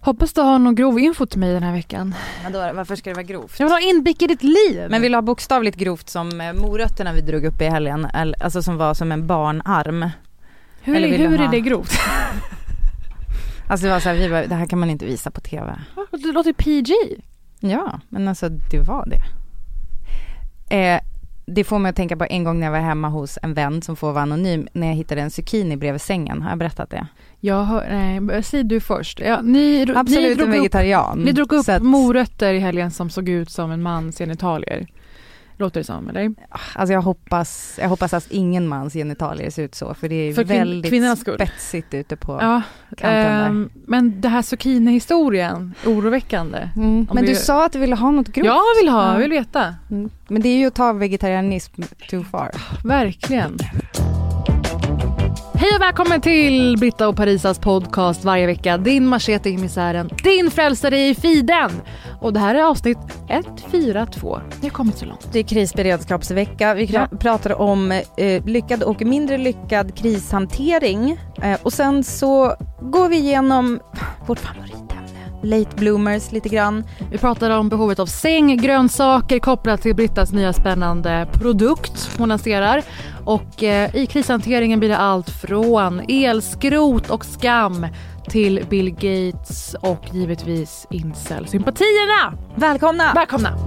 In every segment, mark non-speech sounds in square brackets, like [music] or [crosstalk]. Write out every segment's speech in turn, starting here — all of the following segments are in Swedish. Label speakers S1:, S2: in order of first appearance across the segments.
S1: Hoppas du har någon grov info till mig den här veckan.
S2: Vadå, varför ska det vara grovt?
S1: Jag vill ha inblick i ditt liv.
S2: Men vill du ha bokstavligt grovt som eh, morötterna vi drog upp i helgen, alltså som var som en barnarm?
S1: hur
S2: eller
S1: är,
S2: vill
S1: hur är
S2: ha-
S1: det grovt? [laughs]
S2: Alltså det var så här, vi bara, det här kan man inte visa på TV.
S1: Det låter PG.
S2: Ja, men alltså det var det. Eh, det får mig att tänka på en gång när jag var hemma hos en vän som får vara anonym, när jag hittade en zucchini bredvid sängen. Har jag berättat det?
S1: Jag hör, nej, säg du först. Ja, ni, ni
S2: Absolut
S1: drog
S2: en
S1: upp,
S2: vegetarian.
S1: ni drog upp
S2: att-
S1: morötter i helgen som såg ut som en mans genitalier. Låter det som, eller?
S2: Alltså jag hoppas, jag hoppas att ingen mans genitalier ser ut så, för det är
S1: För
S2: väldigt spetsigt ute på
S1: Ja,
S2: kanten
S1: ehm, men det här zucchini-historien, oroväckande.
S2: Mm. Men
S1: vi-
S2: du sa att du ville ha något grovt.
S1: Jag vill ha,
S2: Ja.
S1: jag vill veta.
S2: Mm. Men det är ju att ta vegetarianism too far.
S1: Verkligen. Hej och välkommen till Britta och Parisas podcast varje vecka. Din machete i misären, din frälsare i fiden. Och det här är avsnitt 142. Det har kommit så långt.
S2: Det är krisberedskapsvecka. Vi kra- pratar om eh, lyckad och mindre lyckad krishantering. Eh, och sen så går vi igenom vårt favoritämne. Late bloomers lite grann.
S1: Vi pratar om behovet av sänggrönsaker kopplat till Brittas nya spännande produkt hon lanserar. Och eh, i krishanteringen blir det allt från elskrot och skam till Bill Gates och givetvis incel-sympatierna.
S2: Välkomna!
S1: Välkomna!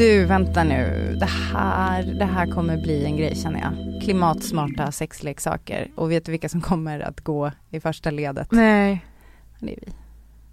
S2: Du, vänta nu. Det här, det här kommer bli en grej känner jag. Klimatsmarta sexleksaker. Och vet du vilka som kommer att gå i första ledet?
S1: Nej,
S2: Det är vi.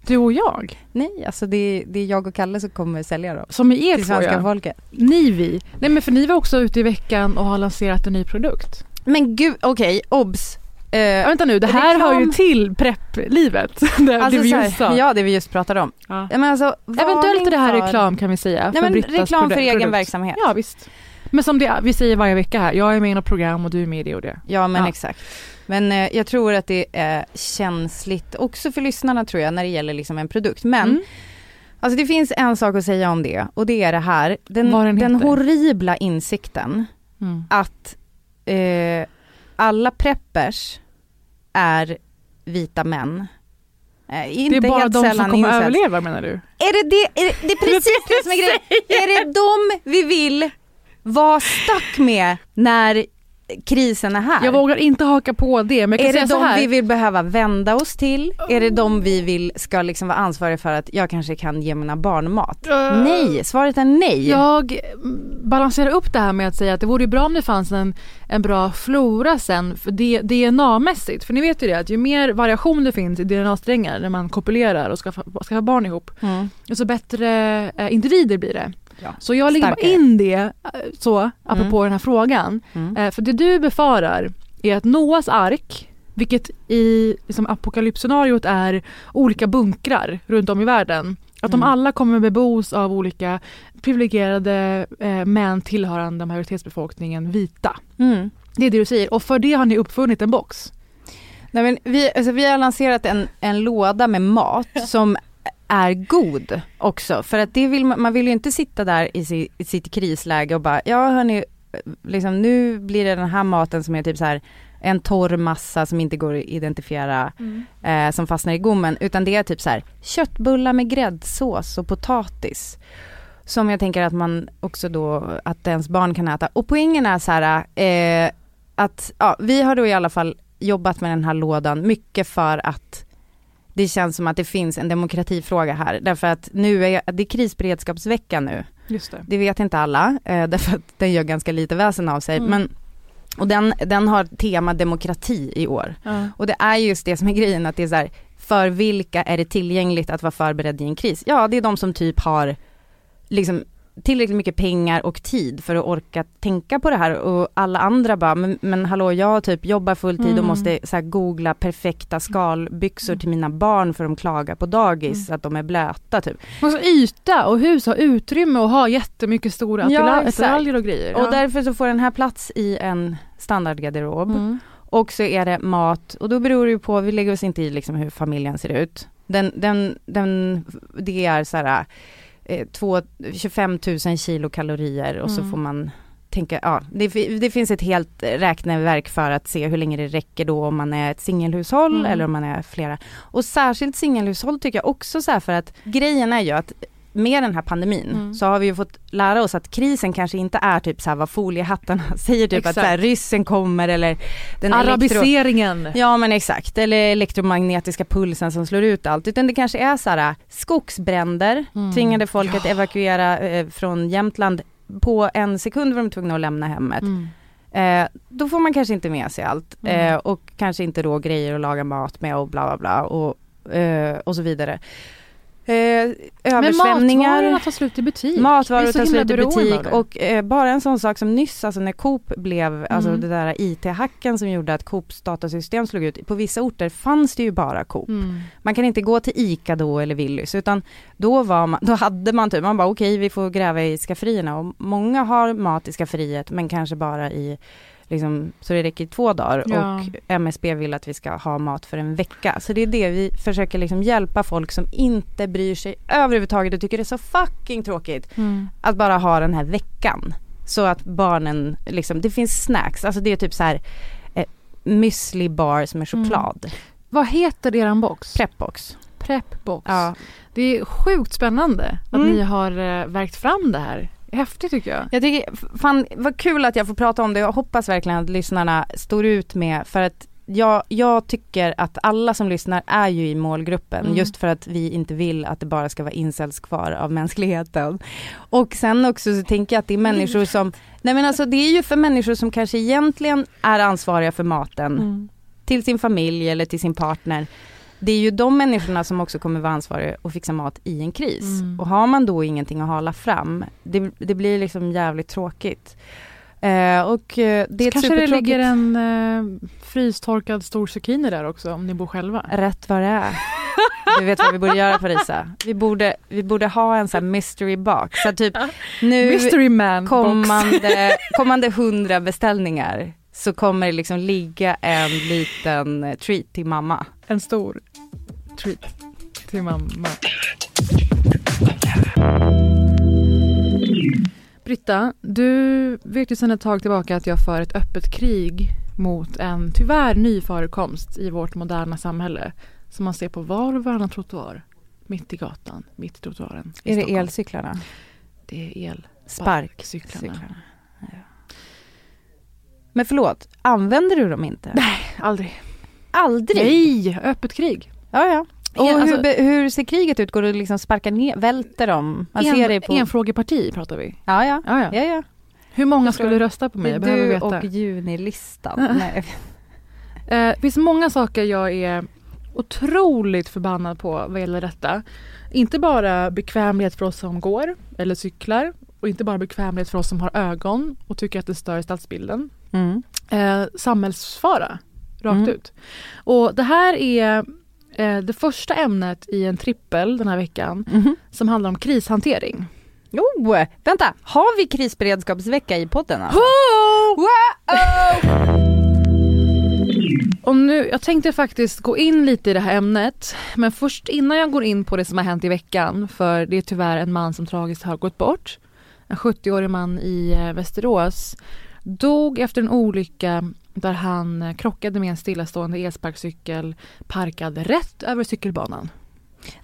S1: du och jag.
S2: Nej, alltså det är, det är jag och Kalle som kommer sälja dem.
S1: Som är er
S2: Till
S1: två
S2: svenska folket.
S1: Ni vi. Nej men för ni var också ute i veckan och har lanserat en ny produkt.
S2: Men gud, okej, obs.
S1: Ja, vänta nu, det här
S2: reklam-
S1: hör ju till prepplivet. [laughs] det,
S2: alltså
S1: det vi just sa.
S2: Ja, det vi just pratade om.
S1: Ja.
S2: Men alltså,
S1: Eventuellt är det här
S2: för-
S1: reklam kan vi säga.
S2: Nej, men reklam för egen
S1: produkt.
S2: verksamhet.
S1: Ja visst. Men som det, vi säger varje vecka här, jag är med i något program och du är med i det och det.
S2: Ja men
S1: Ja.
S2: exakt. Men eh, jag tror att det är känsligt också för lyssnarna tror jag när det gäller liksom en produkt. Men
S1: Mm.
S2: alltså det finns en sak att säga om det och det är det här. Den,
S1: den
S2: den horribla insikten
S1: Mm.
S2: att eh, alla preppers är vita män. Eh,
S1: Det
S2: inte
S1: är bara de som kommer
S2: incels.
S1: överleva menar du?
S2: Är det det, är det, det är precis det som är grejen. Är det de vi vill vara stuck med när krisen är här?
S1: Jag vågar inte haka på det men
S2: Är det de vi vill behöva vända oss till? Är det de vi vill ska liksom vara ansvariga för att jag kanske kan ge mina barn mat?
S1: Uh,
S2: Nej, svaret är nej.
S1: Jag balanserar upp det här med att säga att det vore bra om det fanns en, en bra flora sen för det- DNA-mässigt. För ni vet ju det att ju mer variation det finns i DNA-strängar när man kopulerar och skaffar, skaffar barn ihop,
S2: Mm.
S1: desto bättre eh, individer blir det.
S2: Ja.
S1: Så jag lägger bara
S2: Starkare.
S1: in det eh, så, apropå den här frågan.
S2: Mm.
S1: Eh, för det du befarar är att Noas ark, vilket i liksom, apokalypsscenariot är olika bunkrar runt om i världen, att de
S2: Mm.
S1: alla kommer bebos av olika privilegierade eh, män tillhörande majoritetsbefolkningen vita.
S2: Mm.
S1: Det är det du säger och för det har ni uppfunnit en box.
S2: Nej, men vi, alltså, vi har lanserat en, en låda med mat som är god också. För att det vill man, man vill ju inte sitta där i, si, i sitt krisläge och bara, ja hörni, liksom nu blir det den här maten som är typ så här en torr massa som inte går att identifiera
S1: Mm.
S2: eh, som fastnar i gommen utan det är typ så här köttbullar med gräddsås och potatis. Som jag tänker att man också då, att ens barn kan äta. Och poängen är så här eh, att, ja vi har då i alla fall jobbat med den här lådan mycket för att det känns som att det finns en demokratifråga här. Därför att nu är det är krisberedskapsvecka nu.
S1: Just det.
S2: Det vet inte alla, eh, [laughs] därför att den gör ganska lite väsen av sig.
S1: Mm.
S2: Men, och den, den har tema demokrati i år.
S1: Ja.
S2: Och det är just det som är grejen, att det är så här, för vilka är det tillgängligt att vara förberedd i en kris? Ja, det är de som typ har liksom tillräckligt mycket pengar och tid för att orka tänka på det här och alla andra bara, men, men hallå jag typ jobbar fulltid och
S1: Mm.
S2: måste så här, googla perfekta skalbyxor till mina barn för de klagar på dagis att de är blöta typ.
S1: Man ska yta och hus ha utrymme och ha jättemycket stora
S2: Ja,
S1: attiraljer attiraljer och grejer.
S2: Och därför så får den här plats i en standardgarderob.
S1: Mm.
S2: Och så är det mat och då beror det ju på, vi lägger oss inte i liksom hur familjen ser ut. Den, den, den, det är så här eh, två, 25 000 kilokalorier och så
S1: Mm.
S2: får man tänka, ja det, det finns ett helt räkneverk för att se hur länge det räcker då om man är ett singelhushåll
S1: Mm.
S2: eller om man är flera. Och särskilt singelhushåll tycker jag också så här för att grejen är ju att med den här pandemin
S1: Mm.
S2: så har vi ju fått lära oss att krisen kanske inte är typ så här vad foliehattarna [laughs] säger typ att så här,
S1: Exakt.
S2: ryssen kommer eller den elektro-
S1: Arabiseringen.
S2: Ja men exakt, eller elektromagnetiska pulsen som slår ut allt. Utan det kanske är så här skogsbränder,
S1: Mm.
S2: tvingade folk att
S1: Ja.
S2: evakuera eh, från Jämtland på en sekund var de tvungna att lämna hemmet.
S1: Mm.
S2: Eh, då får man kanske inte med sig allt eh, och kanske inte då grejer att laga mat med och bla bla bla och, och så vidare. Eh,
S1: Men
S2: översvämningar.
S1: matvarorna tar slut i butik.
S2: Matvaror tar slut i butik och eh, bara en sån sak som nyss, alltså när Coop blev, alltså
S1: Mm.
S2: det där IT-hacken som gjorde att Coops datasystem slog ut. På vissa orter fanns det ju bara Coop.
S1: Mm.
S2: Man kan inte gå till ICA då eller Willys utan då var man, då hade man typ, man bara okej vi får gräva i skafferierna och många har mat i skafferiet men kanske bara i liksom, så det räcker två dagar
S1: Ja.
S2: och MSB vill att vi ska ha mat för en vecka. Så det är det vi försöker liksom hjälpa folk som inte bryr sig överhuvudtaget och tycker det är så fucking tråkigt
S1: Mm.
S2: att bara ha den här veckan. Så att barnen, liksom, det finns snacks, alltså det är typ så här eh, müsli bars med
S1: Mm.
S2: choklad.
S1: Vad heter eran box?
S2: Prepbox.
S1: Prepbox.
S2: Ja.
S1: Det är sjukt spännande att
S2: Mm.
S1: ni har eh, verkt fram det här. Häftigt tycker jag.
S2: Jag tycker, fan vad kul att jag får prata om det. Jag hoppas verkligen att lyssnarna står ut med för att jag, jag tycker att alla som lyssnar är ju i målgruppen
S1: Mm.
S2: just för att vi inte vill att det bara ska vara incels kvar av mänskligheten. Och sen också så tänker jag att det är människor som, nej men alltså det är ju för människor som kanske egentligen är ansvariga för maten
S1: Mm.
S2: till sin familj eller till sin partner. Det är ju de människorna som också kommer vara ansvariga och fixa mat i en kris.
S1: Mm.
S2: Och har man då ingenting att hala fram, det, det blir liksom jävligt tråkigt. Eh, och eh, det ett
S1: Kanske det ligger en eh, frystorkad stor zucchini där också om ni bor själva.
S2: Rätt vad det är. Du vet vad vi borde göra Parisa? Vi borde, vi borde ha en sån här mystery box. Så typ nu
S1: Mystery man box.
S2: kommande, kommande hundra beställningar så kommer det liksom ligga en liten treat till mamma.
S1: En stor treat till mamma. Britta, du vet ju sedan ett tag tillbaka att jag för ett öppet krig mot en tyvärr ny förekomst i vårt moderna samhälle som man ser på var och varannan trottoar. Mitt i gatan, mitt i trottoaren. i
S2: Är det
S1: Stockholm.
S2: elcyklarna?
S1: Det är el.
S2: Sparkcyklarna.
S1: Cyklarna.
S2: Ja. Men förlåt, använder du dem inte?
S1: Nej, aldrig.
S2: Aldrig?
S1: Nej, öppet krig.
S2: Ja, ja. Och
S1: En- alltså-
S2: hur, hur ser kriget ut? Går det liksom sparka ner, välter dem? Man
S1: en,
S2: ser det på...
S1: Enfrågeparti pratar vi.
S2: Ja, ja.
S1: Ja, ja.
S2: ja, ja.
S1: Hur många skulle rösta på mig? Jag
S2: du
S1: veta.
S2: och junilistan. [laughs] Nej.
S1: Eh, det finns många saker jag är otroligt förbannad på vad gäller detta. Inte bara bekvämlighet för oss som går eller cyklar och inte bara bekvämlighet för oss som har ögon och tycker att det stör stadsbilden.
S2: Mm.
S1: Eh, samhällsfara, rakt
S2: Mm.
S1: ut. Och det här är eh, det första ämnet i en trippel den här veckan
S2: Mhm.
S1: som handlar om krishantering.
S2: Oh, vänta, har vi krisberedskapsvecka i podden? Alltså?
S1: Och nu, jag tänkte faktiskt gå in lite i det här ämnet men först innan jag går in på det som har hänt i veckan för det är tyvärr en man som tragiskt har gått bort en 70-årig man i eh, Västerås, dog efter en olycka där han eh, krockade med en stillastående elsparkcykel parkad rätt över cykelbanan.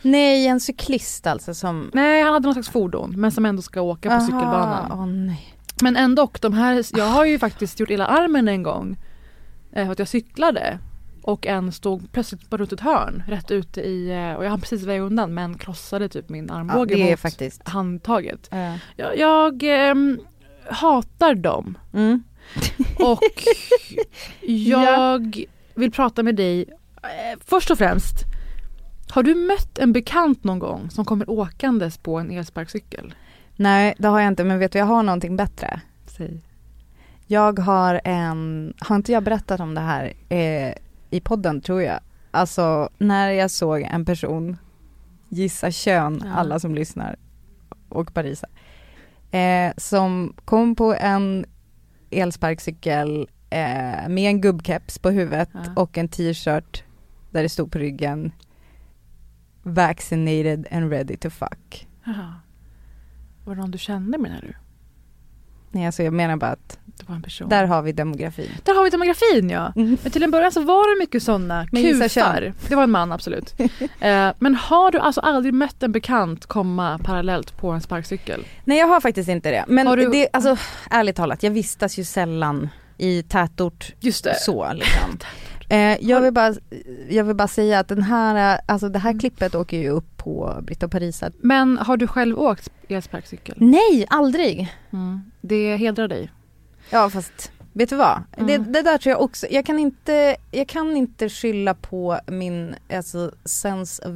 S2: Nej, en cyklist alltså som...
S1: Nej, han hade någon slags fordon men som ändå ska åka på
S2: Aha,
S1: cykelbanan.
S2: åh nej.
S1: Men ändå, de här, jag har ju faktiskt gjort illa armen en gång eh, för att jag cyklade och en stod plötsligt på runt ett hörn rätt ute i, eh, och jag hann precis väga undan men krossade typ min
S2: Ja,
S1: armbåge
S2: är
S1: mot
S2: faktiskt...
S1: handtaget.
S2: Ja.
S1: Jag, jag ehm, hatar dem
S2: Mm.
S1: Och [laughs] jag vill prata med dig eh, först och främst har du mött en bekant någon gång som kommer åkandes på en elsparkcykel?
S2: Nej, det har jag inte, men vet du, jag har någonting bättre.
S1: Säg.
S2: Jag har en, har inte jag berättat om det här eh, i podden tror jag? Alltså när jag såg en person, gissa kön,
S1: Ja.
S2: alla som lyssnar och Parisa, eh, som kom på en elsparkcykel eh, med en gubbkeps på huvudet
S1: Ja.
S2: och en t-shirt där det stod på ryggen Vaccinated and ready to fuck.
S1: Jaha. Var det någon du kände menar du?
S2: Nej alltså jag menar bara att där har vi demografin.
S1: Där har vi demografin ja.
S2: Mm.
S1: Men till en början så var det mycket sådana kufar. Det var en man absolut. [laughs] eh, men har du alltså aldrig mött en bekant komma parallellt på en sparkcykel?
S2: Nej jag har faktiskt inte det. Men
S1: Har du-
S2: det, alltså ärligt talat, jag vistas ju sällan i tätort
S1: Just det.
S2: så liksom. [laughs] Eh, jag, vill bara, jag vill bara säga att den här, alltså det här
S1: Mm.
S2: klippet åker ju upp på Britta Parisa.
S1: Men har du själv åkt elsparkcykel?
S2: Nej, aldrig!
S1: Mm. Det hedrar dig.
S2: Ja fast, vet du vad? Det,
S1: Mm.
S2: det där tror jag också, jag kan inte, jag kan inte skylla på min alltså, sense of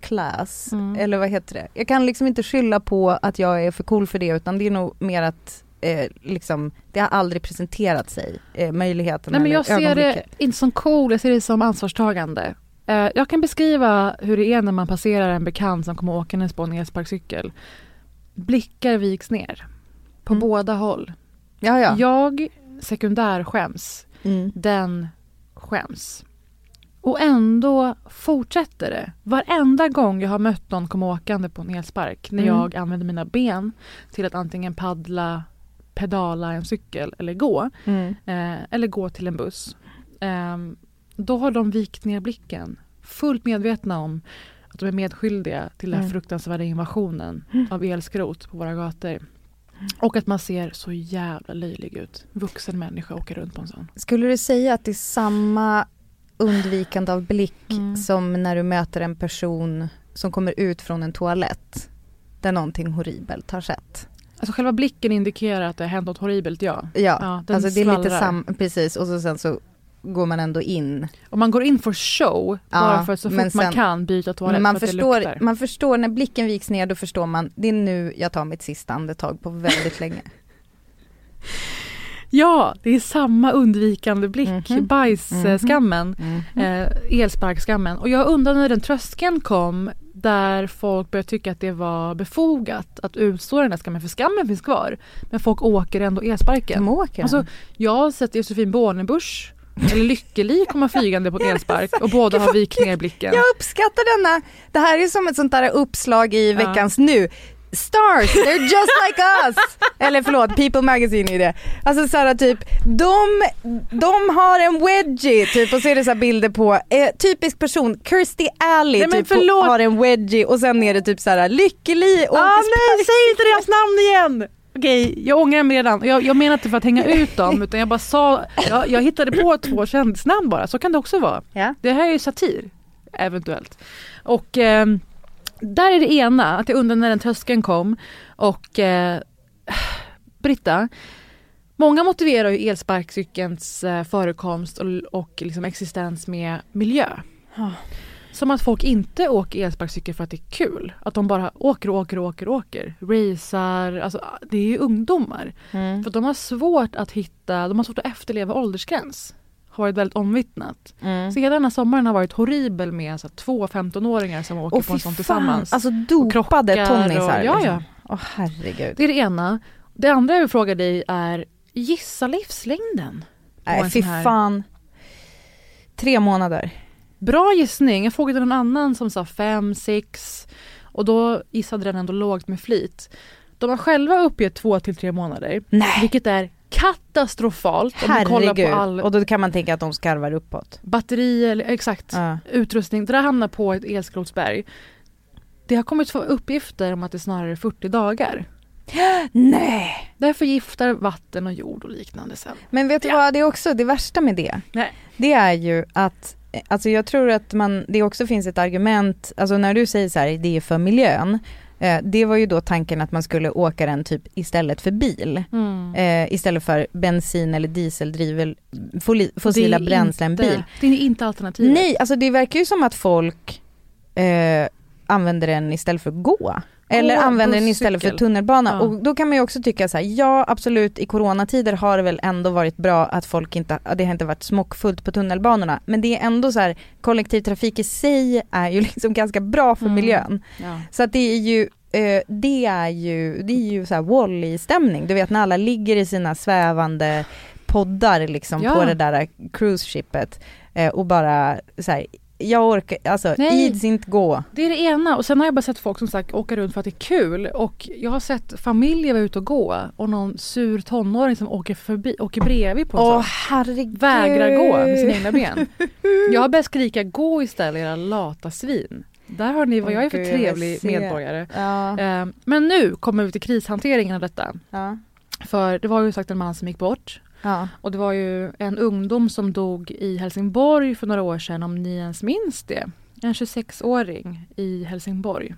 S2: class,
S1: Mm.
S2: eller vad heter det? Jag kan liksom inte skylla på att jag är för cool för det utan det är nog mer att eh, liksom, det har aldrig presenterat sig, eh, möjligheten
S1: Nej men jag ser det inte som cool, jag ser det som ansvarstagande. Eh, jag kan beskriva hur det är när man passerar en bekant som kommer åkandes på en elsparkcykel. Blickar viks ner. På
S2: Mm.
S1: båda håll.
S2: Ja, ja.
S1: Jag sekundär skäms.
S2: Mm.
S1: Den skäms. Och ändå fortsätter det. Varenda gång jag har mött någon komma åkande på en elspark när
S2: Mm.
S1: jag använder mina ben till att antingen paddla, pedala en cykel eller gå.
S2: Mm.
S1: Eh, eller gå till en buss. Ehm, då har de vikt ner blicken. Fullt medvetna om att de är medskyldiga till den här
S2: Mm.
S1: fruktansvärda invasionen av elskrot på våra gator. Och att man ser så jävla löjlig ut. Vuxen människa åker runt på en sån.
S2: Skulle du säga att det är samma undvikande av blick
S1: Mm.
S2: som när du möter en person som kommer ut från en toalett där någonting horribelt har skett?
S1: Alltså själva blicken indikerar att det har hänt något horribelt, ja.
S2: Ja,
S1: Ja,
S2: alltså det är lite sam, precis och så sen så går man ändå in.
S1: Om man går in för show, bara
S2: Ja,
S1: för att så fort
S2: men
S1: man
S2: sen-
S1: kan byta toalett
S2: man
S1: för att det
S2: förstår,
S1: luktar.
S2: man förstår, när blicken viks ner då förstår man, det är nu jag tar mitt sista andetag på väldigt länge. [laughs]
S1: Ja, det är samma undvikande blick.
S2: Mhm.
S1: Bajsskammen.
S2: Mhm.
S1: eh, elsparkskammen. Och jag undrar när den tröskeln kom där folk började tycka att det var befogat att utstå den här skammen, för skammen finns kvar. Men folk åker ändå elsparken.
S2: De åker
S1: Alltså, jag har sett Josefin Bornebusch eller Lykkeli komma flygande på [laughs] en elspark och båda har vikt ner blicken.
S2: Jag uppskattar denna, det här är som ett sånt där uppslag i veckans nu. Stars, they're just like us! Eller förlåt, People Magazine är det. Alltså såhär typ, de, de har en wedgie typ och så är det så här bilder på, eh, typisk person, Kirstie Alley
S1: Nej,
S2: typ
S1: förlåt.
S2: har en wedgie och sen är det typ såhär Lykkeli och
S1: Ah, nej, säg inte deras namn igen! Okej, jag ångrar mig redan. Jag, jag menar inte för att hänga ut dem utan jag bara sa, jag, jag hittade på två kändisnamn bara, så kan det också vara.
S2: Ja.
S1: Det här är ju satir, eventuellt. Och ehm, där är det ena, att jag undrar när den tröskeln kom. Och eh, Britta, många motiverar ju elsparkcykelns eh, förekomst och, och liksom existens med miljö.
S2: Ja.
S1: Som att folk inte åker elsparkcykel för att det är kul. Att de bara åker och åker och åker och åker. Racear, alltså det är ju ungdomar.
S2: Mm.
S1: För de har svårt att hitta, de har svårt att efterleva åldersgräns. Har varit väldigt omvittnat.
S2: Mm.
S1: Så hela den här sommaren har varit horribel med så två 15-åringar som åker
S2: Och
S1: på en sån tillsammans.
S2: alltså dopade tonnisar.
S1: och- ja,
S2: liksom.
S1: ja.
S2: Åh herregud.
S1: Det är det ena. Det andra jag vill fråga dig är, gissa livslängden?
S2: Nej fy
S1: här-
S2: fan. Tre månader.
S1: Bra gissning. Jag frågade någon annan som sa fem, sex och då gissade den ändå lågt med flit. De har själva uppgett två till tre månader.
S2: Nej.
S1: Vilket är katastrofalt om du kollar
S2: Herregud.
S1: på all
S2: Och då kan man tänka att de skarvar uppåt.
S1: batterier, exakt,
S2: Ja.
S1: utrustning. Det där hamnar på ett elskrotsberg. Det har kommit uppgifter om att det snarare är 40 dagar.
S2: Nej!
S1: Det här förgiftar vatten och jord och liknande sen.
S2: Men vet du
S1: Ja.
S2: vad, det är också det värsta med det.
S1: Nej.
S2: Det är ju att, alltså jag tror att man, det också finns ett argument, alltså när du säger så här, det är för miljön. Eh, det var ju då tanken att man skulle åka den typ istället för bil.
S1: Mm.
S2: Eh, istället för bensin eller dieseldriven, fossila bränslen
S1: inte-
S2: bil.
S1: Det är inte alternativet.
S2: Nej, alltså det verkar ju som att folk eh, använder den istället för att gå. Eller använder den istället för tunnelbana.
S1: Ja.
S2: Och då kan man ju också tycka så här, ja absolut i coronatider har det väl ändå varit bra att folk inte, det har inte varit smockfullt på tunnelbanorna. Men det är ändå så här, kollektivtrafik i sig är ju [laughs] liksom ganska bra för
S1: Mm.
S2: miljön.
S1: Ja.
S2: Så att det är ju eh, det är ju, det är ju så här Wall-E-stämning. Du vet när alla ligger i sina svävande poddar liksom
S1: Ja.
S2: på det där cruise-shippet eh, och bara så här, jag orkar, alltså
S1: Nej.
S2: ids inte gå.
S1: Det är det ena och sen har jag bara sett folk som sagt åka runt för att det är kul och jag har sett familjer vara ute och gå och någon sur tonåring som åker förbi, åker bredvid på en
S2: Åh herregud.
S1: Vägrar gå med sina egna ben. Jag har börjat skrika gå istället era lata svin. Där har ni vad jag är för trevlig medborgare.
S2: Ja,
S1: Eh, Men nu kommer vi till krishanteringen av detta.
S2: ja,
S1: För det var ju sagt en man som gick bort
S2: ja.
S1: och det var ju en ungdom som dog i Helsingborg för några år sedan om ni ens minns det. En 26-åring i Helsingborg.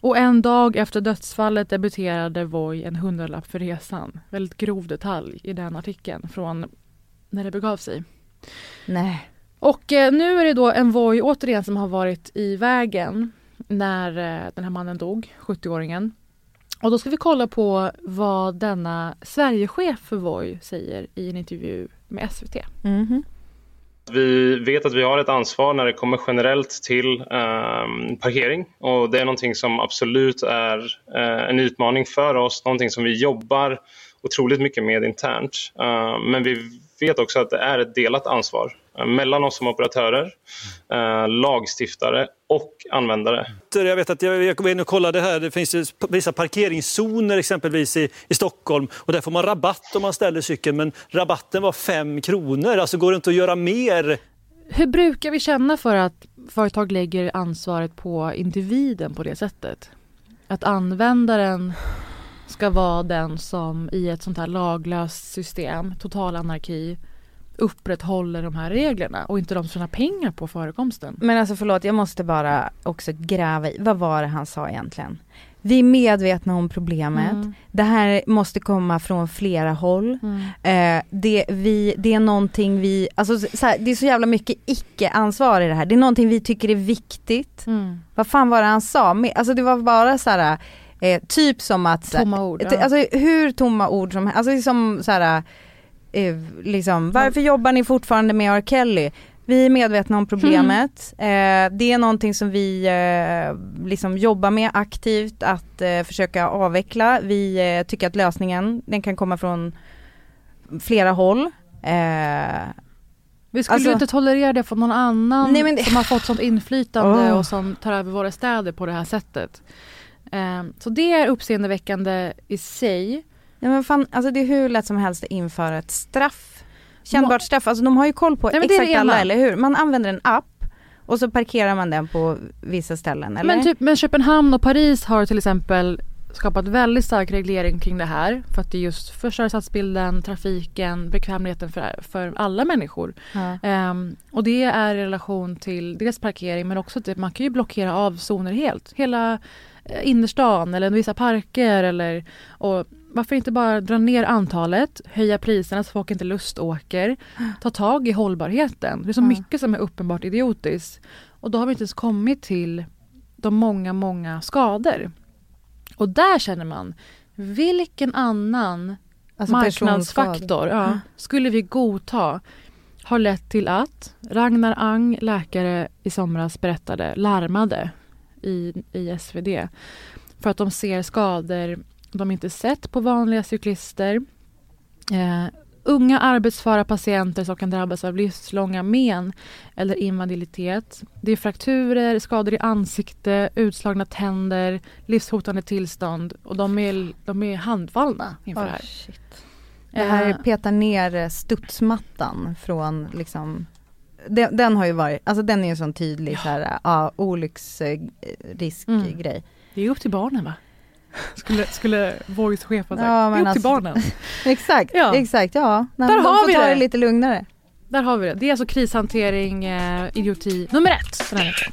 S1: Och en dag efter dödsfallet debuterade Voi en hundralapp för resan. Väldigt grov detalj i den artikeln från när det begav sig.
S2: Nej.
S1: Och eh, nu är det då en Voi återigen som har varit i vägen när eh, den här mannen dog, 70-åringen. Och då ska vi kolla på vad denna Sverigechef för Voi säger i en intervju med SVT.
S2: Mhm.
S3: Vi vet att vi har ett ansvar när det kommer generellt till ehm, parkering och det är någonting som absolut är eh, en utmaning för oss, någonting som vi jobbar otroligt mycket med internt. Eh, men vi vet också att det är ett delat ansvar eh, mellan oss som operatörer, eh, lagstiftare och användare.
S4: Jag vet att jag, jag var inne och kollade här, det finns ju vissa parkeringszoner exempelvis i, i Stockholm och där får man rabatt om man ställer cykeln men rabatten var 5 kronor, alltså går det inte att göra mer?
S1: Hur brukar vi känna för att företag lägger ansvaret på individen på det sättet? Att användaren ska vara den som i ett sånt här laglöst system, total anarki, upprätthåller de här reglerna och inte de tjänar pengar på förekomsten.
S2: Men alltså förlåt, jag måste bara också gräva i, vad var det han sa egentligen? Vi är medvetna om problemet.
S1: Mm.
S2: Det här måste komma från flera håll.
S1: Mm.
S2: Eh, det, vi, det är någonting vi, alltså så här, det är så jävla mycket icke-ansvar i det här. Det är någonting vi tycker är viktigt.
S1: Mm.
S2: Vad fan var det han sa? Alltså det var bara så här, eh, typ som att...
S1: Tomma ord. Ja.
S2: Alltså hur tomma ord som Alltså det är som så här, liksom, varför jobbar ni fortfarande med R. Kelly? Vi är medvetna om problemet. Eh, det är någonting som vi eh, liksom jobbar med aktivt att eh, försöka avveckla. Vi eh, tycker att lösningen, den kan komma från flera håll. Eh,
S1: Vi skulle
S2: alltså-
S1: inte tolerera det från någon annan
S2: Nej, men
S1: som har fått sånt inflytande
S2: Åh.
S1: och som tar över våra städer på det här sättet. Så det är uppseendeväckande i sig.
S2: Ja men fan, alltså det är hur lätt som helst att införa ett straff. Kännbart straff, alltså de har ju koll på
S1: Nej,
S2: exakt alla, eller hur? Man använder en app och så parkerar man den på vissa ställen, eller?
S1: Men, typ, men Köpenhamn och Paris har till exempel skapat väldigt stark reglering kring det här för att det just förstör stadsbilden, trafiken, bekvämligheten för, för alla människor.
S2: ja.
S1: Ehm, och det är i relation till dels parkering men också att man kan ju blockera av zoner helt. Hela eh, innerstan eller vissa parker eller och varför inte bara dra ner antalet, höja priserna så folk inte luståker, ta tag i hållbarheten. Det är så
S2: Ja.
S1: mycket som är uppenbart idiotiskt. Och då har vi inte ens kommit till de många, många skador. Och där känner man, vilken annan
S2: Alltså
S1: marknadsfaktor Ja. skulle vi godta har lett till att Ragnar Ang, läkare i somras berättade, larmade i, i SvD för att de ser skador de inte sett på vanliga cyklister. Eh, unga arbetsföra patienter som kan drabbas av livslånga men eller invaliditet. Det är frakturer, skador i ansikte, utslagna tänder, livshotande tillstånd och de är, de är handfallna inför
S2: oh,
S1: det här.
S2: Shit. Det här
S1: Eh,
S2: petar ner studsmattan från liksom den, den har ju varit, alltså den är ju en sån tydlig så här, ja, olycksriskgrej.
S1: Mm. Det är upp till barnen va? Skulle, skulle Voice chef ha sagt.
S2: Ja,
S1: det är upp till
S2: alltså-
S1: barnen. [laughs]
S2: exakt,
S1: Ja.
S2: exakt, ja. Nej,
S1: Där
S2: de
S1: har
S2: får
S1: vi
S2: ta
S1: det.
S2: det lite lugnare.
S1: Där har vi det. Det är alltså krishantering, eh, idioti nummer ett den här veckan.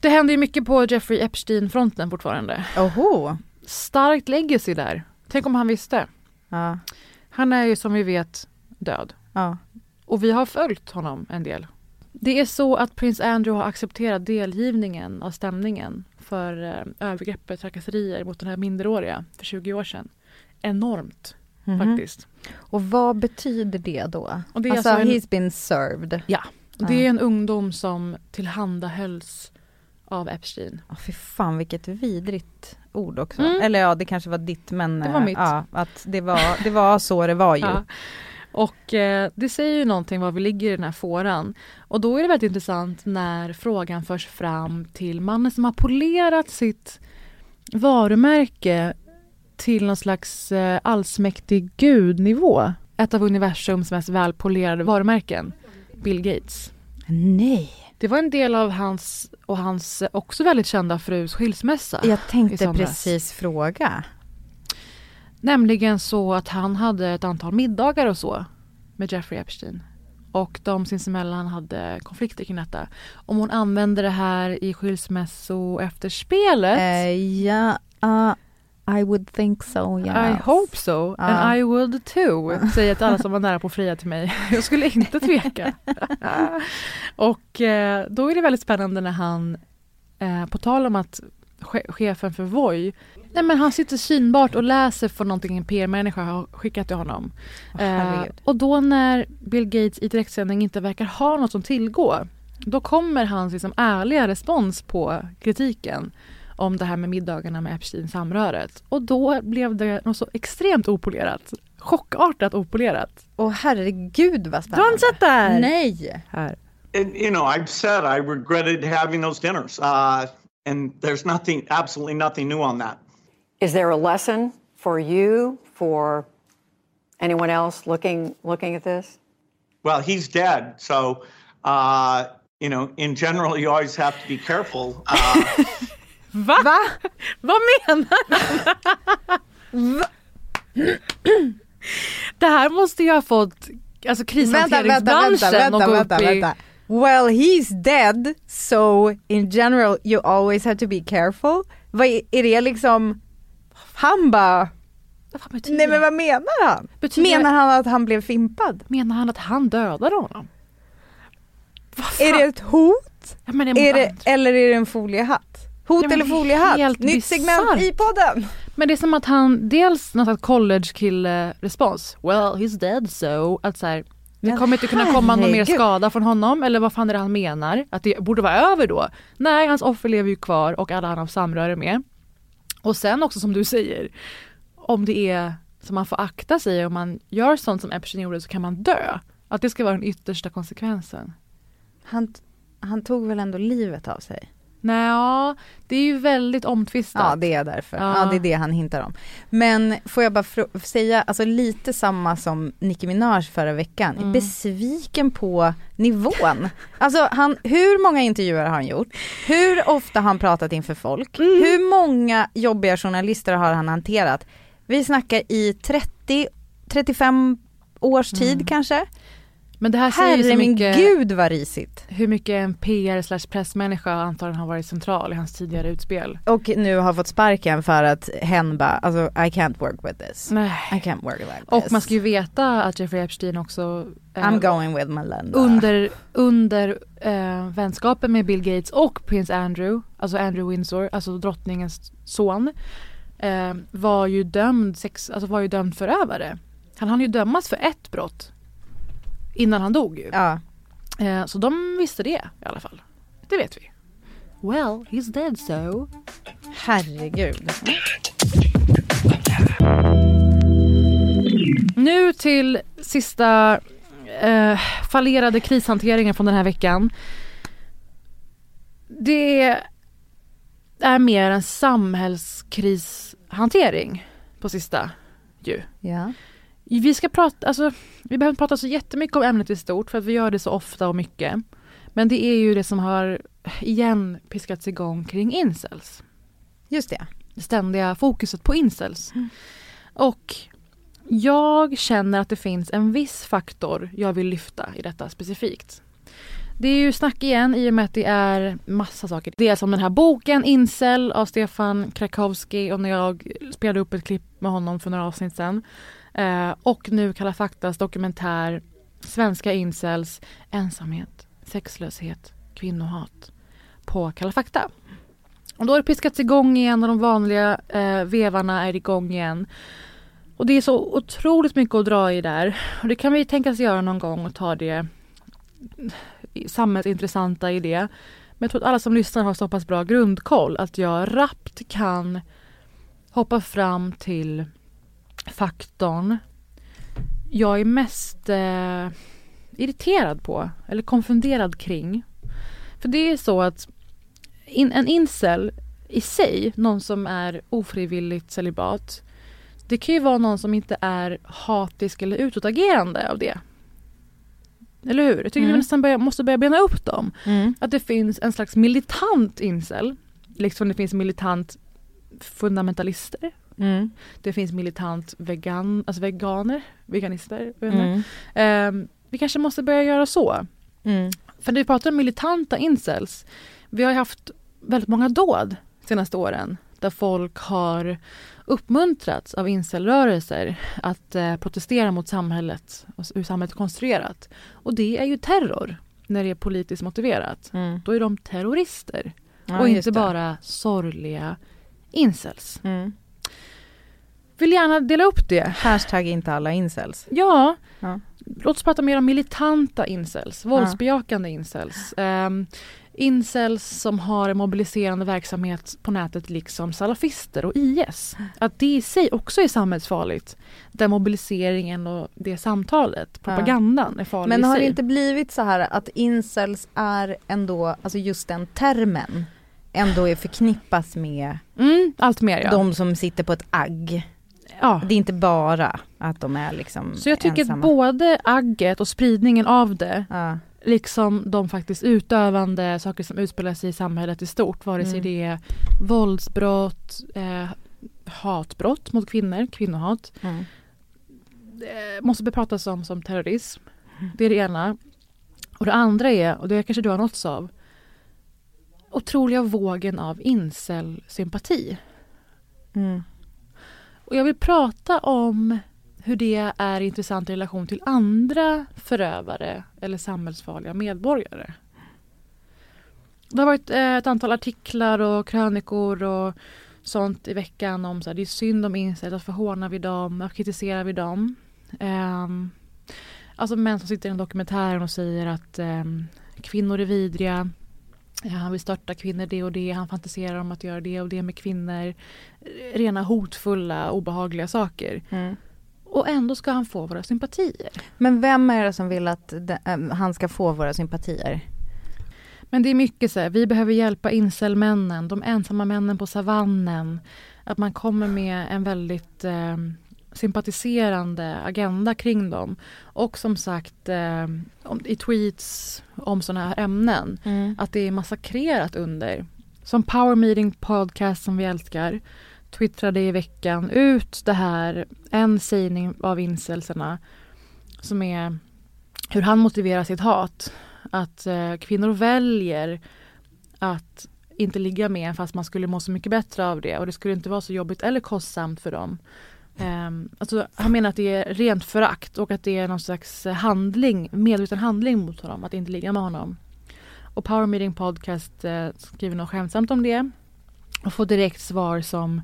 S1: Det händer ju mycket på Jeffrey Epstein-fronten fortfarande.
S2: Oho.
S1: Starkt legacy där. Tänk om han visste.
S2: Ja,
S1: Han är ju som vi vet död.
S2: ja.
S1: Och vi har följt honom en del. Det är så att prins Andrew har accepterat delgivningen av stämningen för eh, övergrepp, trakasserier mot den här minderåriga för 20 år sedan. Enormt
S2: Mhm.
S1: faktiskt.
S2: Och vad betyder det då?
S1: Och det är
S2: alltså,
S1: alltså en-
S2: he's been served.
S1: Ja, det är en ungdom som tillhandahölls av Epstein.
S2: Oh, fy fan vilket vidrigt ord också.
S1: Mm.
S2: Eller ja, det kanske var ditt men
S1: Det var mitt.
S2: Ja, att det var, det var så det var ju. [laughs]
S1: Ja. Och eh, det säger ju någonting var vi ligger i den här fåran. Och då är det väldigt intressant när frågan förs fram till mannen som har polerat sitt varumärke till någon slags eh, allsmäktig gudnivå. Ett av universums mest välpolerade varumärken, Bill Gates.
S2: Nej.
S1: Det var en del av hans och hans också väldigt kända frus skilsmässa.
S2: Jag tänkte precis fråga.
S1: Nämligen så att han hade ett antal middagar och så med Jeffrey Epstein. Och de sinsemellan hade konflikter kring detta. Om hon använde det här i skilsmässo efterspelet.
S2: Eh, ja, uh, I would think so, yes.
S1: I hope so,
S2: Ja.
S1: and I would too, säger till alla som var nära på att fria till mig. [laughs] Jag skulle inte tveka. [laughs] och eh, då är det väldigt spännande när han, eh, på tal om att che- chefen för Voi, nej men han sitter synbart och läser för någonting en PR-människa har skickat till honom. Eh,
S2: herregud.
S1: och då när Bill Gates i direktsändning inte verkar ha något som tillgå, då kommer hans liksom ärliga respons på kritiken om det här med middagarna med Epstein samröret. Och då blev det något så extremt opolerat. Chockartat opolerat.
S2: Åh herregud vad
S1: Du
S2: spännande.
S1: har inte sett det här?
S2: Nej.
S1: Här.
S5: And, you know, I've said I regretted having those dinners, uh, and there's nothing, absolutely nothing new on that.
S6: Is there a lesson for you, for anyone else looking looking at this?
S5: Well, he's dead, so uh, you know, in general, you always have to be careful. Uh, [laughs]
S1: Va?
S2: Va?
S1: Vad menar han? det här måste ju ha fått alltså,
S2: Vänta, vänta,
S1: krishanteringsbranschen
S2: vänta, vänta,
S1: i...
S2: vänta. Well, he's dead, so in general you always have to be careful. Vad är, det liksom, han bara, nej men vad menar han?
S1: Betyder-
S2: Menar han att han blev fimpad?
S1: Menar han att han dödade honom?
S2: Är det ett hot?
S1: Ja,
S2: Är det, eller är det en foliehatt? Hot eller foliehatt? Nytt segment i podden!
S1: Men det är som att han, dels något college-kille-respons. Well, he's dead so. Att så här, det kommer inte kunna komma någon mer skada från honom. Eller vad fan är det han menar? Att det borde vara över då? Nej, hans offer lever ju kvar och alla han har samröre med. Och sen också som du säger, om det är som man får akta sig, om man gör sånt som Epstein gjorde så kan man dö. Att det ska vara den yttersta konsekvensen.
S2: Han, han tog väl ändå livet av sig?
S1: Nej, ja, det är ju väldigt omtvistat.
S2: Ja det är därför. Ja.
S1: Ja.
S2: det är det han hintar om. Men får jag bara säga, alltså lite samma som Nicki Minaj förra veckan.
S1: Mm.
S2: Besviken på nivån. Alltså han, hur många intervjuer har han gjort? Hur ofta har han pratat inför folk?
S1: Mm.
S2: Hur många jobbiga journalister har han hanterat? Vi snackar i 30, 35 års tid
S1: Mm.
S2: kanske?
S1: Men det här säger
S2: Herre
S1: så
S2: min
S1: mycket
S2: gud vad risigt.
S1: hur mycket en PR slash pressmänniska antagligen har varit central i hans tidigare utspel.
S2: Och nu har fått sparken för att hen bara, alltså I can't work with this.
S1: Nej.
S2: I can't work like this.
S1: Och man ska ju veta att Jeffrey Epstein också eh,
S2: I'm going with Melinda.
S1: under, under eh, vänskapen med Bill Gates och prins Andrew, alltså Andrew Windsor, alltså drottningens son, eh, var ju dömd, sex, alltså var ju dömd förövare. Han hann ju dömas för ett brott innan han dog ju.
S2: Ja.
S1: Eh, så de visste det i alla fall. Det vet vi. Well, he's dead so.
S2: Herregud.
S1: Nu till sista eh, fallerade krishanteringen från den här veckan. Det är mer en samhällskrishantering på sista ju.
S2: Ja.
S1: Vi ska prata, alltså vi behöver inte prata så jättemycket om ämnet i stort för att vi gör det så ofta och mycket. Men det är ju det som har igen piskats igång kring incels.
S2: Just det.
S1: Det ständiga fokuset på incels. Och jag känner att det finns en viss faktor jag vill lyfta i detta specifikt. Det är ju snack igen i och med att det är massa saker. Det är som den här boken Incel av Stefan Krakowski och när jag spelade upp ett klipp med honom för några avsnitt sedan. Eh, och nu Kalla faktas dokumentär Svenska incels, ensamhet, sexlöshet, kvinnohat på Kalla fakta. Och då har det piskats igång igen och de vanliga eh, vevarna är igång igen. Och det är så otroligt mycket att dra i där. Och det kan vi tänkas göra någon gång och ta det samhällsintressanta i det. Men jag tror att alla som lyssnar har så pass bra grundkoll att jag rappt kan hoppa fram till faktorn jag är mest eh, irriterad på eller konfunderad kring. För det är så att in, en incel i sig, någon som är ofrivilligt celibat, det kan ju vara någon som inte är hatisk eller utåtagerande av det. Eller hur? Jag tycker
S2: Mm.
S1: vi nästan börja, måste börja bena upp dem.
S2: Mm.
S1: Att det finns en slags militant incel, liksom det finns militant fundamentalister.
S2: Mm.
S1: Det finns militant vegan, alltså veganer, veganister.
S2: Mm.
S1: Ehm, vi kanske måste börja göra så.
S2: Mm.
S1: För när vi pratar om militanta incels, vi har ju haft väldigt många dåd de senaste åren där folk har uppmuntrats av incelrörelser att eh, protestera mot samhället och hur samhället är konstruerat. Och det är ju terror när det är politiskt motiverat.
S2: Mm.
S1: Då är de terrorister
S2: Ja,
S1: och inte bara sorgliga incels.
S2: Mm.
S1: Vill gärna dela upp det.
S2: Hashtag inte alla incels.
S1: Ja,
S2: Ja.
S1: låt oss prata mer om militanta incels, våldsbejakande incels. Um, incels som har en mobiliserande verksamhet på nätet liksom salafister och IS. Att det i sig också är samhällsfarligt. Där mobiliseringen och det samtalet, propagandan är farlig
S2: Men har det inte blivit så här att incels är ändå, alltså just den termen, ändå är förknippas med
S1: Mm, allt mer ja.
S2: de som sitter på ett agg.
S1: Ja.
S2: Det är inte bara att de är liksom
S1: Så jag tycker
S2: ensamma.
S1: att både agget och spridningen av det
S2: Ja.
S1: liksom de faktiskt utövande saker som utspelar sig i samhället i stort, vare sig
S2: Mm.
S1: det är våldsbrott, eh, hatbrott mot kvinnor, kvinnohat,
S2: Mm.
S1: eh, måste bepratas om som terrorism. Det är det ena. Och det andra är, och det kanske du har nåtts av, otroliga vågen av incel-sympati.
S2: Mm.
S1: Och jag vill prata om hur det är intressant i relation till andra förövare eller samhällsfarliga medborgare. Det har varit eh, ett antal artiklar och krönikor och sånt i veckan om så här, det är synd om incels, varför hånar vi dem, varför kritiserar vi dem? Um, alltså män som sitter i en dokumentären och säger att um, kvinnor är vidriga, han vill störta kvinnor det och det, han fantiserar om att göra det och det med kvinnor. Rena hotfulla, obehagliga saker.
S2: Mm.
S1: Och ändå ska han få våra sympatier.
S2: Men vem är det som vill att de, ähm, han ska få våra sympatier?
S1: Men det är mycket så här, vi behöver hjälpa incelmännen, de ensamma männen på savannen. Att man kommer med en väldigt eh, sympatiserande agenda kring dem. Och som sagt eh, i tweets om sådana här ämnen,
S2: Mm.
S1: att det är massakrerat under. Som Power Meeting Podcast som vi älskar twittrade i veckan ut det här, en sägning av incelserna som är hur han motiverar sitt hat. Att eh, kvinnor väljer att inte ligga med fast man skulle må så mycket bättre av det och det skulle inte vara så jobbigt eller kostsamt för dem. Um, alltså, han menar att det är rent förakt och att det är någon slags handling, medveten handling mot honom att inte ligga med honom. Och Power Meeting Podcast eh, skriver något skämtsamt om det och får direkt svar som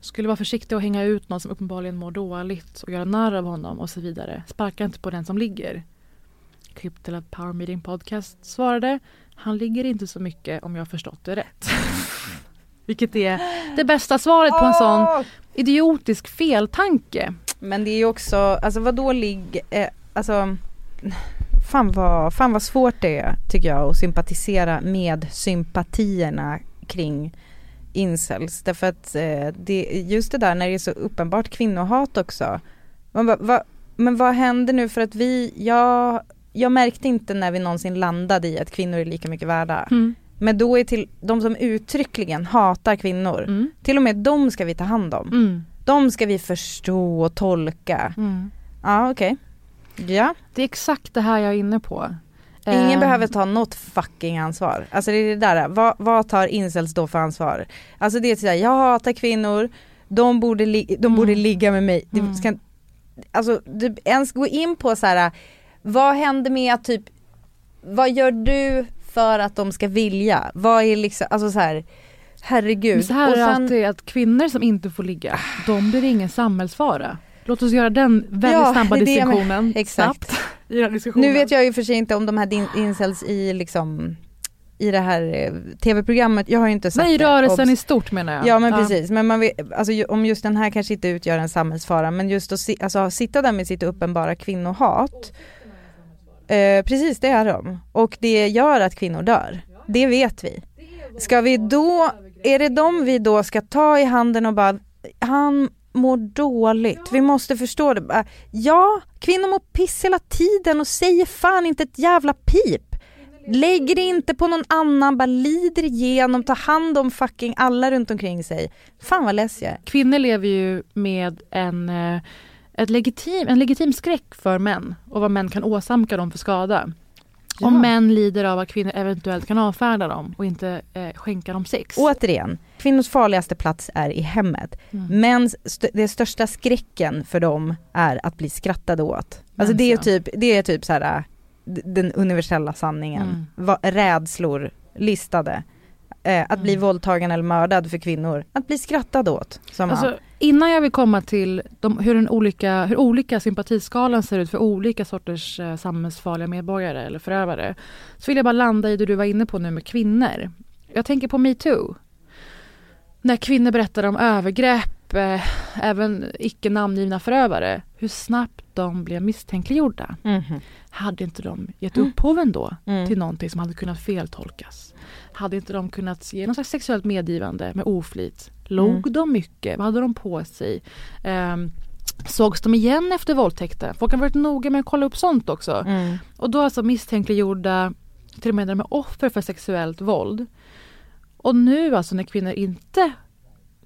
S1: skulle vara försiktig och hänga ut någon som uppenbarligen mår dåligt och göra narr av honom och så vidare. Sparka inte på den som ligger. Klipp till att Power Meeting Podcast svarade Han ligger inte så mycket om jag har förstått det rätt. [laughs] Vilket är det bästa svaret på en sån idiotisk feltanke.
S2: Men det är ju också, alltså vad då ligg, eh, alltså fan vad, fan vad svårt det är tycker jag att sympatisera med sympatierna kring incels. Därför att eh, det, just det där när det är så uppenbart kvinnohat också. Man bara, va, men vad händer nu för att vi, jag, jag märkte inte när vi någonsin landade i att kvinnor är lika mycket värda.
S1: Mm.
S2: Men då är till de som uttryckligen hatar kvinnor,
S1: Mm.
S2: till och med de ska vi ta hand om.
S1: Mm.
S2: De ska vi förstå och tolka.
S1: Mm.
S2: Ja okej. Ja,
S1: Det är exakt det här jag är inne på.
S2: ingen
S1: Eh,
S2: behöver ta något fucking ansvar. Alltså det är det där, vad, vad tar incels då för ansvar? Alltså det är sådär, jag hatar kvinnor, de borde, li- de borde
S1: Mm.
S2: ligga med mig. Det
S1: Mm.
S2: ska, alltså du, ens gå in på så här, vad händer med att typ, vad gör du för att de ska vilja? Vad är liksom, alltså så här, herregud.
S1: Men så här
S2: Och
S1: är det alltid att kvinnor som inte får ligga, de blir ingen samhällsfara. Låt oss göra den väldigt
S2: Ja,
S1: snabba distinktionen.
S2: Exakt.
S1: Snabbt i den diskussionen.
S2: Nu vet jag ju för sig inte om de här incels i liksom i det här eh, tv-programmet, jag har ju inte sett
S1: Nej,
S2: det.
S1: rörelsen
S2: Obs-
S1: i stort menar jag.
S2: Ja men precis, men man vet, alltså, om just den här kanske inte utgör en samhällsfara men just att si, alltså, sitta där med sitt uppenbara kvinnohat eh, Precis det är de och det gör att kvinnor dör, det vet vi. Ska vi då, är det de vi då ska ta i handen och bara, han mår dåligt, vi måste förstå det. Bara, Ja, kvinnor mår piss hela tiden och säger fan inte ett jävla pip. Lägg det inte på någon annan, bara lider igenom, ta hand om fucking alla runt omkring sig. Fan vad less jag.
S1: Kvinnor lever ju med en, eh, ett legitim, en legitim skräck för män och vad män kan åsamka dem för skada.
S2: Ja.
S1: Om män lider av att kvinnor eventuellt kan avfärda dem och inte eh, skänka dem sex.
S2: Återigen, kvinnors farligaste plats är i hemmet.
S1: Mm.
S2: Mäns, st- det största skräcken för dem är att bli skrattade åt. Alltså det är typ, det är typ så här den universella sanningen.
S1: Mm.
S2: Va, rädslor listade. Eh, att bli
S1: Mm.
S2: våldtagen eller mördad för kvinnor. Att bli skrattad åt. Som
S1: Alltså, innan jag vill komma till de, hur, den olika, hur olika sympatiskalan ser ut för olika sorters eh, samhällsfarliga medborgare eller förövare så vill jag bara landa i det du var inne på nu med kvinnor. Jag tänker på metoo. När kvinnor berättar om övergrepp, eh, även icke namngivna förövare, hur snabbt de blev misstänkliggjorda.
S2: Mhm.
S1: Hade inte de gett
S2: Mm.
S1: upphov ändå
S2: Mm.
S1: till någonting som hade kunnat feltolkas? Hade inte de kunnat ge något slags sexuellt medgivande med oflit? Log
S2: Mm.
S1: de mycket? Vad hade de på sig? Um, sågs de igen efter våldtäkten? Folk har varit noga med att kolla upp sånt också.
S2: Mm.
S1: Och då alltså misstänkliggjorda, till och med de är offer för sexuellt våld. Och nu alltså när kvinnor inte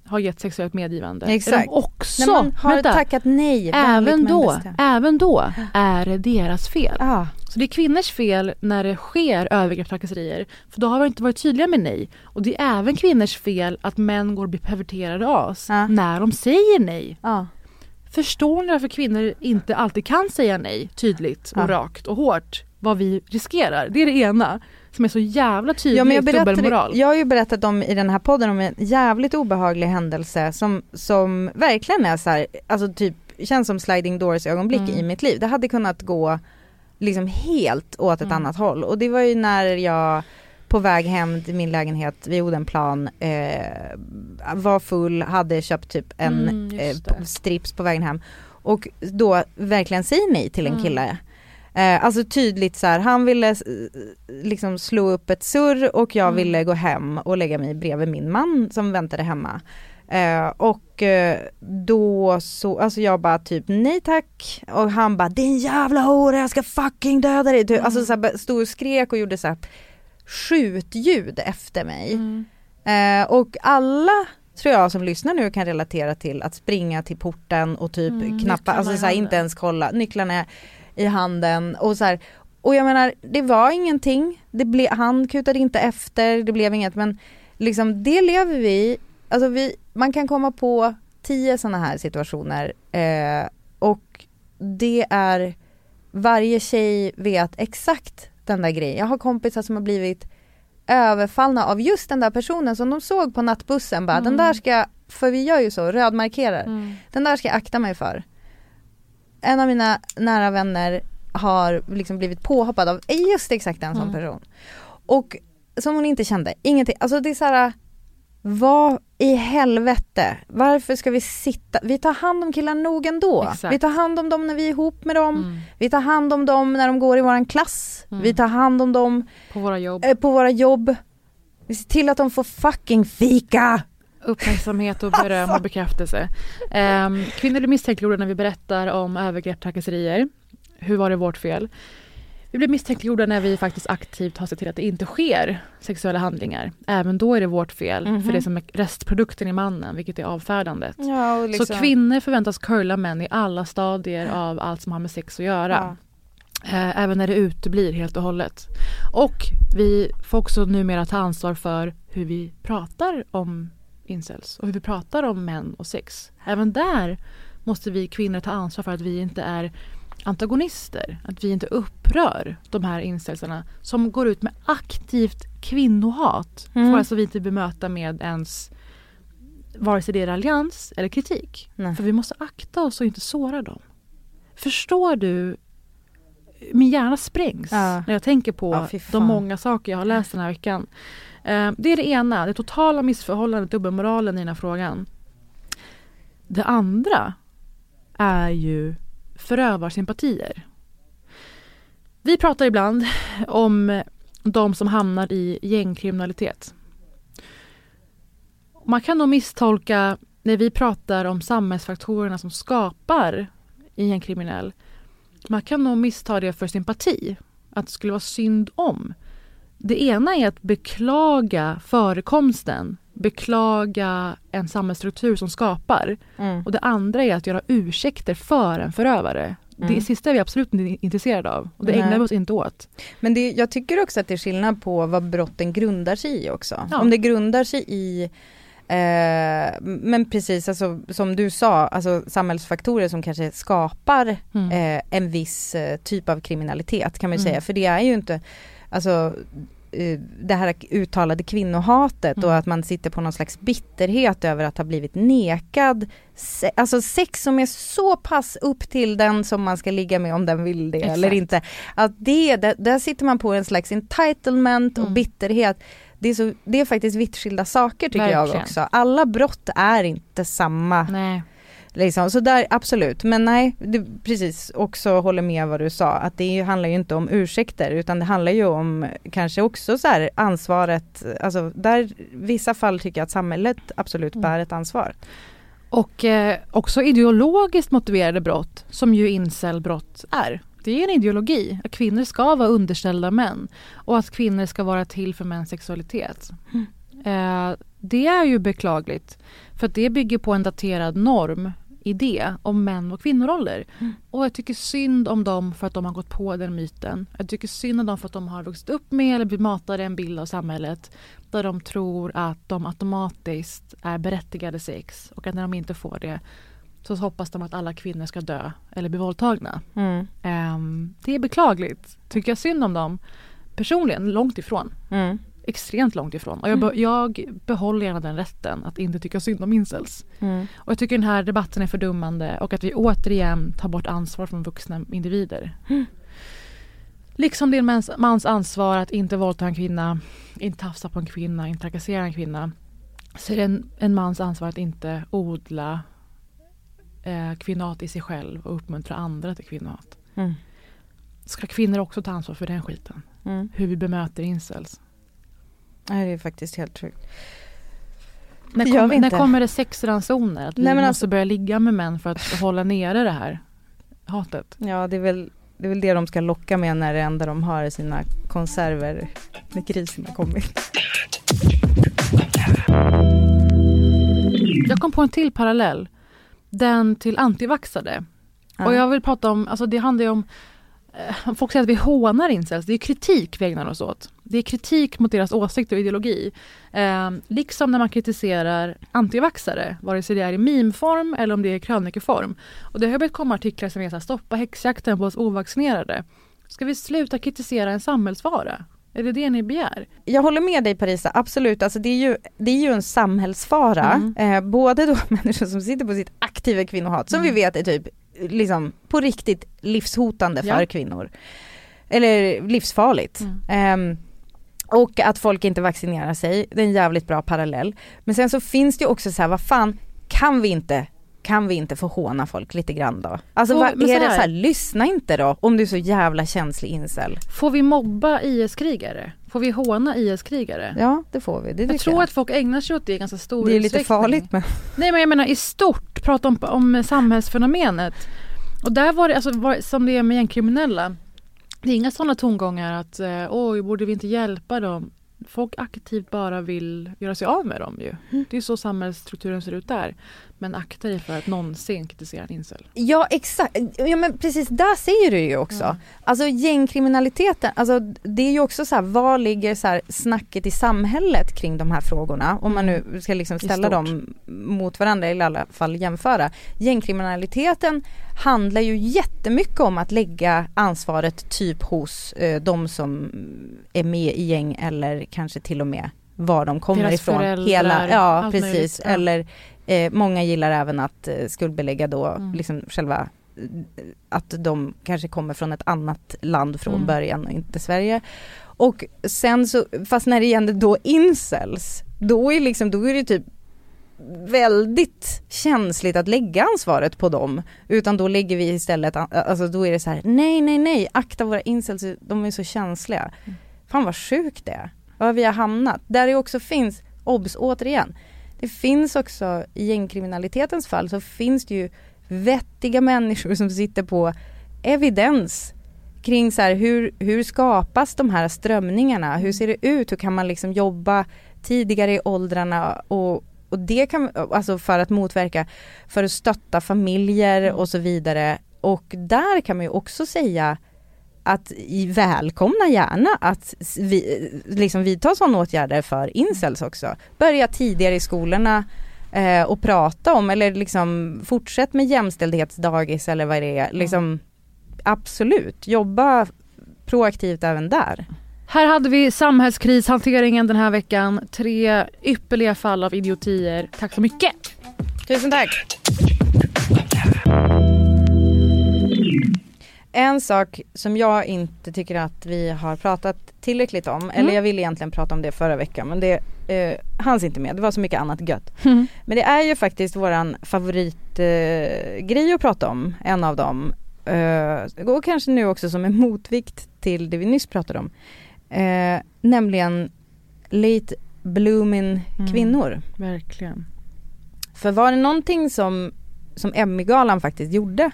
S1: har gett sexuellt medgivande. Är
S2: Exakt.
S1: de också,
S2: När man har
S1: vänta,
S2: tackat nej.
S1: även då,
S2: bestämt.
S1: även då är det deras fel.
S2: Ja.
S1: Så det är kvinnors fel när det sker övergrepp trakasserier. För då har vi inte varit tydliga med nej. Och det är även kvinnors fel att män går och blir perverterade av oss
S2: Ja.
S1: när de säger nej.
S2: Ja.
S1: Förstår ni varför kvinnor inte alltid kan säga nej tydligt och rakt och hårt? Vad vi riskerar. Det är det ena som är så jävla tydligt
S2: Ja, men jag, berättade,
S1: dubbelmoral.
S2: jag har ju berättat om i den här podden om en jävligt obehaglig händelse som, som verkligen är så här, alltså typ känns som sliding doors ögonblick
S1: Mm.
S2: i mitt liv. Det hade kunnat gå liksom helt åt ett
S1: Mm.
S2: annat håll och det var ju när jag på väg hem till min lägenhet vid Odenplan eh, var full, hade köpt typ en
S1: Mm,
S2: eh, strips på vägen hem och då verkligen säger nej till en
S1: Mm.
S2: kille. Eh, alltså tydligt så här, han ville eh, liksom slå upp ett surr och jag
S1: Mm.
S2: ville gå hem och lägga mig bredvid min man som väntade hemma. Eh, och eh, då så, alltså jag bara typ nej tack och han bara din jävla hora jag ska fucking döda dig. Typ, Alltså så här, stod och skrek och gjorde så här skjutljud efter mig.
S1: Mm.
S2: Eh, och alla tror jag som lyssnar nu kan relatera till att springa till porten och typ
S1: Mm,
S2: knappa, alltså så här, inte ens kolla, nycklarna i handen och så här. Och jag menar det var ingenting, det ble, han kutade inte efter, det blev inget men liksom det lever vi. Alltså vi, man kan komma på tio sådana här situationer eh, och det är varje tjej vet exakt den där grejen. Jag har kompisar som har blivit överfallna av just den där personen som de såg på nattbussen bara den där ska, för vi gör ju så, rödmarkerar.
S1: Mm.
S2: Den där ska jag akta mig för. En av mina nära vänner har liksom blivit påhoppad av just exakt en sån
S1: Mm.
S2: person. Och som hon inte kände, ingenting. Alltså det är så här. Vad i helvete, varför ska vi sitta, vi tar hand om killar nog ändå.
S1: Exakt.
S2: Vi tar hand om dem när vi är ihop med dem,
S1: Mm.
S2: vi tar hand om dem när de går i våran klass,
S1: Mm.
S2: vi tar hand om dem
S1: På våra jobb.
S2: eh, på våra jobb. Vi ser till att de får fucking fika.
S1: Uppmärksamhet och beröm och bekräftelse. Um, kvinnor blir misstänkliggjorda när vi berättar om övergrepp, trakasserier. Hur var det vårt fel? Vi blir misstänkliggjorda när vi faktiskt aktivt har sett till att det inte sker sexuella handlingar. Även då är det vårt fel,
S2: Mhm.
S1: för det är som är restprodukten i mannen, vilket är avfärdandet.
S2: Ja, liksom-
S1: Så kvinnor förväntas curla män i alla stadier av allt som har med sex att göra. Eh, även när det uteblir helt och hållet. Och vi får också numera ta ansvar för hur vi pratar om incels och hur vi pratar om män och sex. Även där måste vi kvinnor ta ansvar för att vi inte är antagonister, att vi inte upprör de här incelsarna som går ut med aktivt kvinnohat.
S2: Mm.
S1: Får alltså vi inte bemöta med ens vare sig det är raljans eller kritik.
S2: Nej.
S1: För vi måste akta oss och inte såra dem. Förstår du? Min hjärna sprängs
S2: Ja.
S1: när jag tänker på
S2: Ja,
S1: de många saker jag har läst den här veckan. Eh, det är det ena, det totala missförhållandet, dubbelmoralen i den här frågan. Det andra är ju förövarsympatier. Vi pratar ibland om de som hamnar i gängkriminalitet. Man kan nog misstolka när vi pratar om samhällsfaktorerna som skapar i en kriminell. Man kan nog missta det för sympati, att det skulle vara synd om. Det ena är att beklaga förekomsten, beklaga en samhällsstruktur som skapar.
S2: Mm.
S1: Och det andra är att göra ursäkter för en förövare.
S2: Mm.
S1: Det sista är vi absolut inte intresserade av och det
S2: Nej.
S1: ägnar vi oss inte åt.
S2: Men det, jag tycker också att det är skillnad på vad brotten grundar sig i också.
S1: Ja.
S2: Om det grundar sig i eh, men precis, alltså, som du sa, alltså, samhällsfaktorer som kanske skapar
S1: Mm.
S2: eh, en viss eh, typ av kriminalitet kan man ju
S1: Mm.
S2: säga. För det är ju inte, alltså eh, det här uttalade kvinnohatet och
S1: Mm.
S2: att man sitter på någon slags bitterhet över att ha blivit nekad se- Alltså sex som är så pass upp till den som man ska ligga med om den vill det eller
S1: Exakt.
S2: inte. Att det, där, där sitter man på en slags entitlement och
S1: Mm.
S2: bitterhet. Det är, så, det är faktiskt vitt skilda saker tycker jag
S1: Verkligen.
S2: också. Alla brott är inte samma.
S1: Nej.
S2: Liksom. Så där absolut, men nej, det, precis också håller med vad du sa att det handlar ju inte om ursäkter utan det handlar ju om kanske också så här ansvaret, alltså där vissa fall tycker jag att samhället absolut
S1: Mm.
S2: bär ett ansvar.
S1: Och eh, också ideologiskt motiverade brott, som ju incelbrott är. Det är en ideologi, att kvinnor ska vara underställda män och att kvinnor ska vara till för mäns sexualitet. Eh, det är ju beklagligt, för det bygger på en daterad norm idé om män och kvinnoroller. Och jag tycker synd om dem för att de har gått på den myten. Jag tycker synd om dem för att de har vuxit upp med eller blivit matade en bild av samhället där de tror att de automatiskt är berättigade sex och att när de inte får det så hoppas de att alla kvinnor ska dö eller bli våldtagna.
S2: Mm.
S1: Ehm, det är beklagligt. Tycker jag synd om dem? Personligen, långt ifrån.
S2: Mm.
S1: Extremt långt ifrån. Och jag, be- jag behåller gärna den rätten att inte tycka synd om incels.
S2: Mm.
S1: Och jag tycker den här debatten är fördummande och att vi återigen tar bort ansvar från vuxna individer. Liksom det är en mans, mans ansvar att inte våldta en kvinna, inte tafsa på en kvinna, inte trakassera en kvinna. Så är det en, en mans ansvar att inte odla eh, kvinnohat i sig själv och uppmuntra andra till kvinnohat.
S2: Mm.
S1: ska kvinnor också ta ansvar för den skiten.
S2: Mm.
S1: Hur vi bemöter incels.
S2: Det är faktiskt helt sjukt.
S1: När,
S2: Det
S1: kom,
S2: vi
S1: när kommer det sexransoner? Att vi
S2: Nej, men
S1: måste
S2: alltså-
S1: börja ligga med män för att hålla nere det här hatet.
S2: Ja, det är, väl, det är väl det de ska locka med när det enda de har är sina konserver när krisen har kommit.
S1: Jag kom på en till parallell. Den till antivaxade. Och jag vill prata om, alltså det handlar ju om Folk säger att vi hånar incels, det är kritik vi ägnar oss åt. Det är kritik mot deras åsikter och ideologi. Eh, liksom när man kritiserar antivaxare, vare sig det är i mimform eller om det är i krönikeform. Och det har börjat komma artiklar som är så här, stoppa häxjakten på oss ovaccinerade. Ska vi sluta kritisera en samhällsvara? Är det det ni begär?
S2: Jag håller med dig Parisa, absolut. Alltså det, är ju, det är ju en samhällsfara. Eh, både då [laughs] människor som sitter på sitt aktiva kvinnohat, som vi vet är typ liksom på riktigt livshotande för
S1: Ja.
S2: kvinnor. Eller livsfarligt. Ehm, och att folk inte vaccinerar sig, det är en jävligt bra parallell. Men sen så finns det ju också så här, vad fan, kan vi inte kan vi inte få håna folk lite grann då? Alltså
S1: Får-
S2: vad är
S1: så
S2: det
S1: här-
S2: så här, lyssna inte då om du är så jävla känslig incel.
S1: Får vi mobba IS-krigare? Får vi håna IS-krigare?
S2: Ja det får vi, det
S1: Jag tror att folk ägnar sig åt det i ganska stor
S2: Det är lite
S1: utsträckning.
S2: farligt men
S1: Nej men jag menar i stort, prata om, om samhällsfenomenet. Och där var det, alltså var, som det är med gängkriminella. Det är inga sådana tongångar att eh, oj, borde vi inte hjälpa dem? Folk aktivt bara vill göra sig av med dem ju.
S2: Mm.
S1: Det är så samhällsstrukturen ser ut där. Men akta dig för att någonsin kritisera en incel.
S2: Ja exakt, ja men precis där säger du ju också. Alltså gängkriminaliteten, alltså det är ju också så här, var ligger så här snacket i samhället kring de här frågorna? Om man nu ska liksom ställa dem mot varandra eller i alla fall jämföra. Gängkriminaliteten handlar ju jättemycket om att lägga ansvaret typ hos eh, de som är med i gäng eller kanske till och med var de kommer
S1: Deras
S2: ifrån. Hela, ja precis.
S1: möjligt, ja.
S2: Eller eh, många gillar även att eh, skuldbelägga då
S1: Mm.
S2: liksom själva eh, att de kanske kommer från ett annat land från
S1: Mm.
S2: början och inte Sverige. Och sen så, fast när det gäller då incels, då är liksom, då är det typ väldigt känsligt att lägga ansvaret på dem. Utan då lägger vi istället, alltså då är det så här, nej nej nej, akta våra incels, de är så känsliga. Fan vad sjukt det är. Var vi har hamnat. Där det också finns, obs återigen, det finns också i gängkriminalitetens fall så finns det ju vettiga människor som sitter på evidens kring så här, hur, hur skapas de här strömningarna? Hur ser det ut? Hur kan man liksom jobba tidigare i åldrarna och, och det kan, alltså för att motverka, för att stötta familjer och så vidare. Och där kan man ju också säga att välkomna gärna att vi, liksom vidta sådana åtgärder för incels också. Börja tidigare i skolorna eh, och prata om eller liksom fortsätt med jämställdhetsdagis eller vad det är. Liksom, absolut, jobba proaktivt även där.
S1: Här hade vi samhällskrishanteringen den här veckan. Tre ypperliga fall av idiotier. Tack så mycket!
S2: Tusen tack! En sak som jag inte tycker att vi har pratat tillräckligt om, eller jag ville egentligen prata om det förra veckan men det eh, hanns inte med, det var så mycket annat gött. Men det är ju faktiskt våran favoritgrej eh, att prata om, en av dem. Eh, och kanske nu också som en motvikt till det vi nyss pratade om. Eh, nämligen late blooming
S1: Mm.
S2: kvinnor.
S1: Verkligen.
S2: För var det någonting som, som Emmy-galan faktiskt gjorde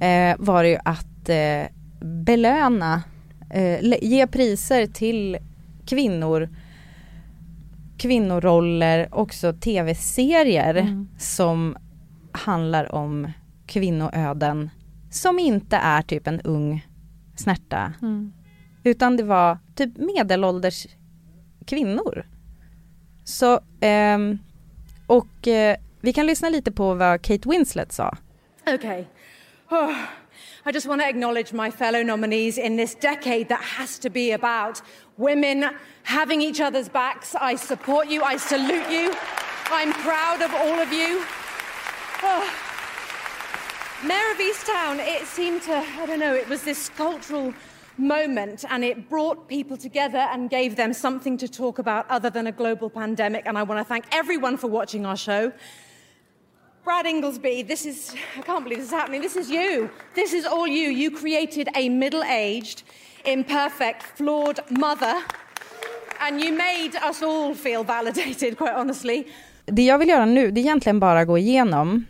S2: eh, var det ju att eh, belöna, eh, ge priser till kvinnor, kvinnoroller, också tv-serier
S1: Mm.
S2: som handlar om kvinnoöden som inte är typ en ung snärta
S1: Mm.
S2: utan det var typ medelålders kvinnor. Så, ehm, och eh, vi kan lyssna lite på vad Kate Winslet sa.
S7: Okay. Oh, I just want to acknowledge my fellow nominees in this decade that has to be about women having each other's backs. I support you. I salute you. I'm proud of all of you. Oh. Mayor of Easttown, it seemed to, I don't know, it was this cultural moment and it brought people together and gave them something to talk about other than a global pandemic. And I want to thank everyone for watching our show. Brad Inglesby, this is, I can't believe this is happening. This is you. This is all you. You created a middle aged, imperfect, flawed mother. And you made us all feel validated, quite honestly.
S2: Det jag vill göra nu, det är egentligen bara gå igenom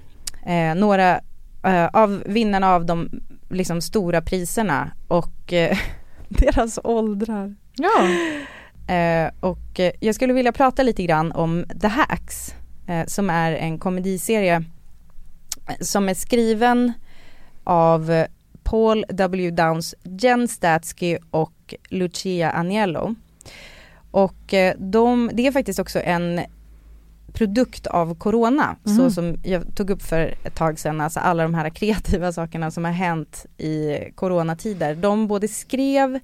S2: eh, några eh, av vinnarna av de liksom stora priserna och eh, [laughs] deras åldrar.
S1: Ja.
S2: Eh, och eh, jag skulle vilja prata lite grann om The Hacks eh, som är en komediserie eh, som är skriven av eh, Paul W. Downs, Jen Statsky och Lucia Aniello. Och eh, de, det är faktiskt också en produkt av corona,
S1: Mhm.
S2: så som jag tog upp för ett tag sedan, alltså alla de här kreativa sakerna som har hänt i coronatider. De både skrev,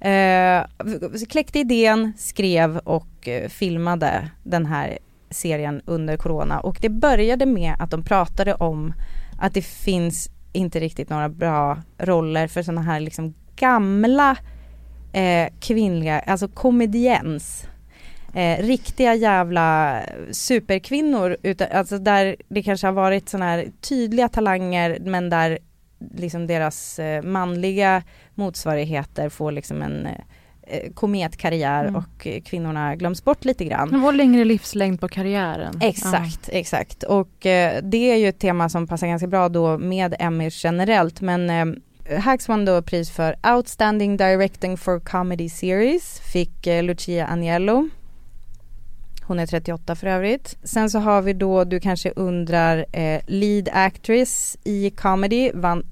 S2: eh, kläckte idén, skrev och eh, filmade den här serien under corona. Och det började med att de pratade om att det finns inte riktigt några bra roller för sådana här liksom gamla eh, kvinnliga, alltså komediens. Eh, riktiga jävla superkvinnor, utan, alltså där det kanske har varit sådana här tydliga talanger men där liksom deras eh, manliga motsvarigheter får liksom en eh, kometkarriär
S1: Mm.
S2: och eh, kvinnorna glöms bort lite grann.
S1: Det var längre livslängd på karriären.
S2: Exakt, exakt. Och eh, det är ju ett tema som passar ganska bra då med Emmys generellt men eh, Hacks vann då pris för Outstanding Directing for Comedy Series, fick eh, Lucia Agnello. Hon är 38 för övrigt. Sen så har vi då, du kanske undrar, eh, Lead Actress i Comedy vann,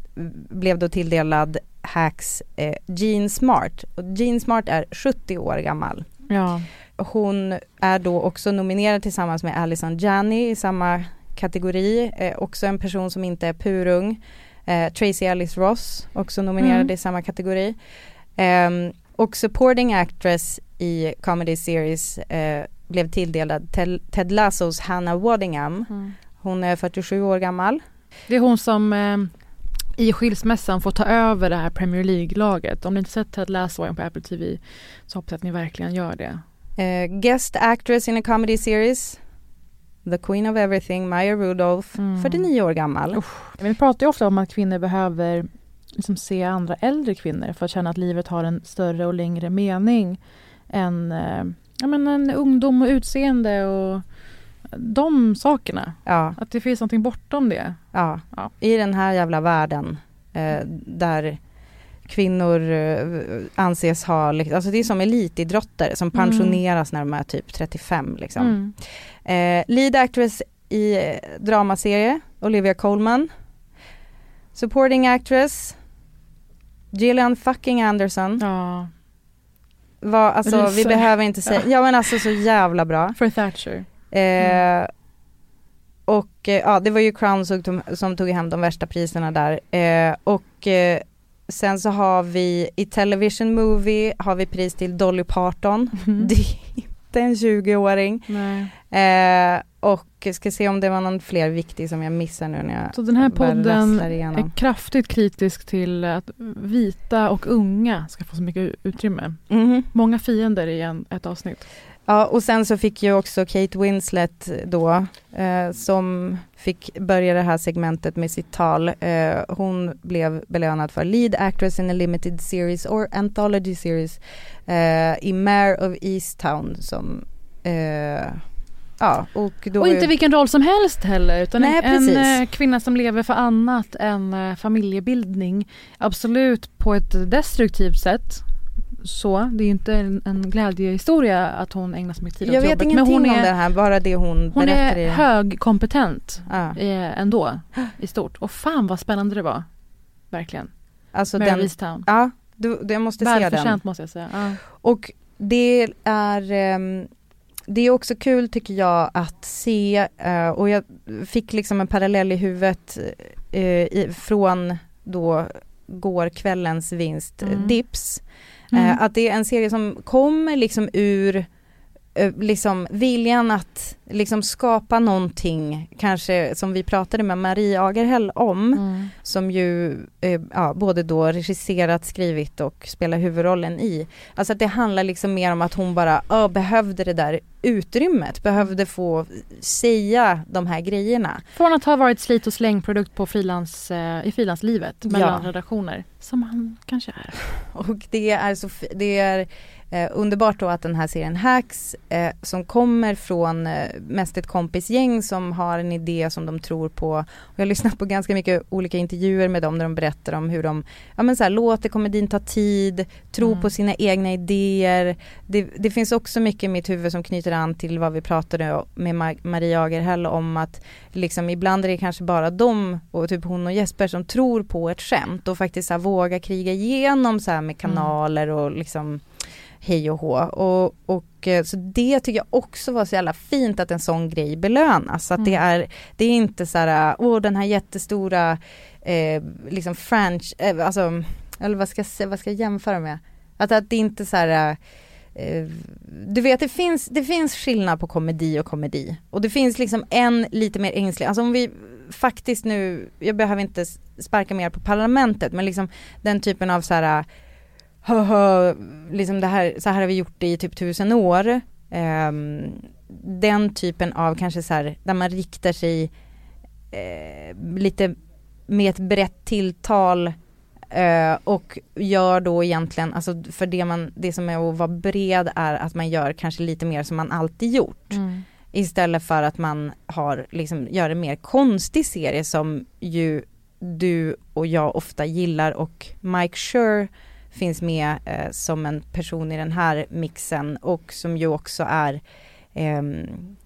S2: blev då tilldelad Hacks eh, Jean Smart. Och Jean Smart är 70 år gammal.
S1: Ja.
S2: Hon är då också nominerad tillsammans med Alison Janney i samma kategori. Eh, också en person som inte är purung. Eh, Tracy Ellis Ross, också nominerad
S1: Mm.
S2: i samma kategori. Ehm, och supporting actress i comedy series eh, blev tilldelad Ted, Ted Lassos Hannah Waddingham.
S1: Mm.
S2: Hon är 47 år gammal.
S1: Det är hon som eh, i skilsmässan får ta över det här Premier League-laget. Om ni inte sett Ted Lasso på Apple TV så hoppas jag att ni verkligen gör det.
S2: Eh, guest actress in a comedy series. The Queen of Everything, Maya Rudolph,
S1: Mm.
S2: 49 år gammal.
S1: Men Vi pratar ju ofta om att kvinnor behöver liksom se andra äldre kvinnor för att känna att livet har en större och längre mening än eh, ja, men en ungdom och utseende och de sakerna.
S2: Ja.
S1: Att det finns någonting bortom det.
S2: Ja,
S1: Ja.
S2: i den här jävla världen eh, där kvinnor eh, anses ha, alltså det är som elitidrottare som
S1: Mm.
S2: pensioneras när de är typ 35 liksom.
S1: Mm.
S2: Eh, lead actress i eh, dramaserie, Olivia Colman. Supporting actress, Gillian fucking Anderson.
S1: Ja,
S2: Var, alltså vi behöver inte säga, [laughs] ja men alltså så jävla bra.
S1: för Thatcher.
S2: Eh, och eh, ja, det var ju Crown som, tog- som tog hem de värsta priserna där. Eh, och sen så har vi i Television Movie har vi pris till Dolly Parton.
S1: Mm.
S2: Det är inte en 20-åring.
S1: Nej.
S2: Eh, och ska se om det var någon fler viktig som jag missar nu när jag
S1: Så den här podden är kraftigt kritisk till att vita och unga ska få så mycket utrymme.
S2: Mhm.
S1: Många fiender i en, ett avsnitt.
S2: Ja och sen så fick ju också Kate Winslet då eh, som fick börja det här segmentet med sitt tal. Eh, hon blev belönad för Lead Actress in a Limited Series or Anthology Series eh, i Mare of Easttown som eh, ja och då
S1: Och inte vilken roll som helst heller utan
S2: Nej,
S1: en, en eh, kvinna som lever för annat än eh, familjebildning. Absolut på ett destruktivt sätt. Så, det är ju inte en, en glädjehistoria att hon ägnar så mycket tid åt
S2: jag vet
S1: jobbet.
S2: ingenting
S1: men hon
S2: om
S1: är,
S2: det här, bara det hon,
S1: hon
S2: berättar
S1: är
S2: i
S1: högkompetent
S2: ja.
S1: eh, ändå i stort. Och fan vad spännande det var. Verkligen.
S2: Alltså
S1: Mary
S2: den,
S1: Easttown.
S2: ja, du, du jag måste se den.
S1: Måste jag säga. Ja.
S2: Och det är ehm, det är också kul tycker jag att se eh, och jag fick liksom en parallell i huvudet eh, i, från då gårkvällens vinst,
S1: Mm.
S2: Dips.
S1: Mm.
S2: Eh, att det är en serie som kommer liksom ur liksom viljan att liksom skapa någonting, kanske som vi pratade med Marie Agerhäll om,
S1: Mm.
S2: som ju eh, ja, både då regisserat, skrivit och spelar huvudrollen i. Alltså att det handlar liksom mer om att hon bara ö, behövde det där utrymmet, behövde få säga de här grejerna.
S1: Från att ha varit slit och slängprodukt på frilans, eh, i frilanslivet mellan
S2: Ja.
S1: redaktioner, som han kanske är.
S2: Och det är, så, det är eh, underbart då att den här serien Hacks eh, som kommer från eh, mest ett kompisgäng som har en idé som de tror på. Och jag har lyssnat på ganska mycket olika intervjuer med dem där de berättar om hur de ja, men så här, låter komedin ta tid, tro
S1: Mm.
S2: på sina egna idéer. Det, det finns också mycket i mitt huvud som knyter an till vad vi pratade med Ma- Maria Agerhäll om att liksom ibland är det kanske bara de och typ hon och Jesper som tror på ett skämt och faktiskt så här, våga kriga igenom så här med kanaler och liksom hej och hå. Och, och eh, så det tycker jag också var så jävla fint att en sån grej belönas. Att det är, det är inte så här, åh den här jättestora eh, liksom franch, eh, alltså, eller vad ska, jag vad ska jag jämföra med? Att, att det inte så här eh, du vet det finns, det finns skillnad på komedi och komedi. Och det finns liksom en lite mer ängslig, alltså om vi faktiskt nu, jag behöver inte sparka mer på parlamentet men liksom den typen av så här Höhö, liksom det här, så här har vi gjort det i typ tusen år. Ehm, den typen av kanske så här, där man riktar sig eh, lite med ett brett tilltal eh, och gör då egentligen, alltså för det man, det som är att vara bred är att man gör kanske lite mer som man alltid gjort. Istället för att man har, liksom, gör en mer konstig serie som ju du och jag ofta gillar och Mike Schur finns med eh, som en person i den här mixen och som ju också är ehm,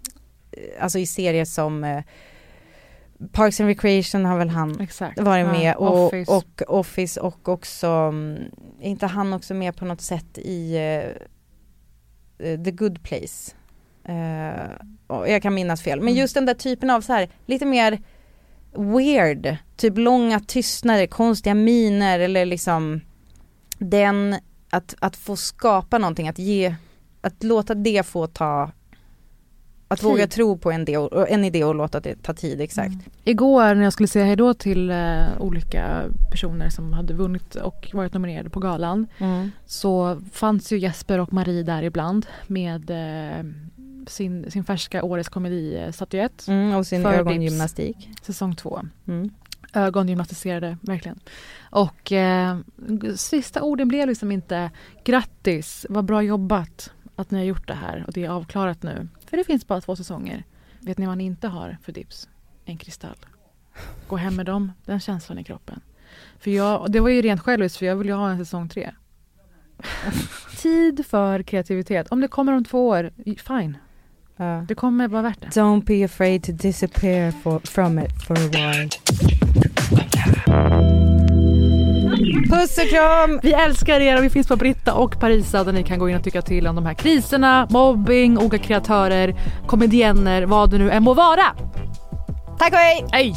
S2: alltså i serier som eh, Parks and Recreation har väl han
S1: Exakt.
S2: varit
S1: Ja,
S2: med och
S1: Office.
S2: och Office och också, mm, är inte han också med på något sätt i eh, eh, The Good Place? Eh, och jag kan minnas fel, men
S1: Mm.
S2: just den där typen av så här lite mer weird, typ långa tystnader, konstiga miner eller liksom den, att, att få skapa någonting, att ge, att låta det få ta att
S1: Tid.
S2: våga tro på en idé, och, en idé och låta det ta tid, exakt.
S1: Igår när jag skulle säga hejdå till eh, olika personer som hade vunnit och varit nominerade på galan
S2: Mm.
S1: så fanns ju Jesper och Marie där ibland med eh, sin, sin färska Årets komedistatyett.
S2: Mm, och sin ögongymnastik.
S1: Säsong två.
S2: Mm.
S1: Ögongymnastiserade verkligen. Och eh, sista orden blev liksom inte grattis, vad bra jobbat att ni har gjort det här och det är avklarat nu. För det finns bara två säsonger. Vet ni vad ni inte har för Dips? En kristall. Gå hem med dem, den känslan i kroppen. För jag, det var ju rent själviskt för jag vill ju ha en säsong tre. [laughs] Tid för kreativitet. Om det kommer om två år, fine.
S2: Ja.
S1: Det kommer vara värt det.
S2: Don't be afraid to disappear for, from it for a while. Puss och kram!
S1: Vi älskar er och vi finns på Britta och Parisa där ni kan gå in och tycka till om de här kriserna, mobbing, olika kreatörer, komedienner, vad det nu än må vara.
S2: Tack och hej!
S1: Hej!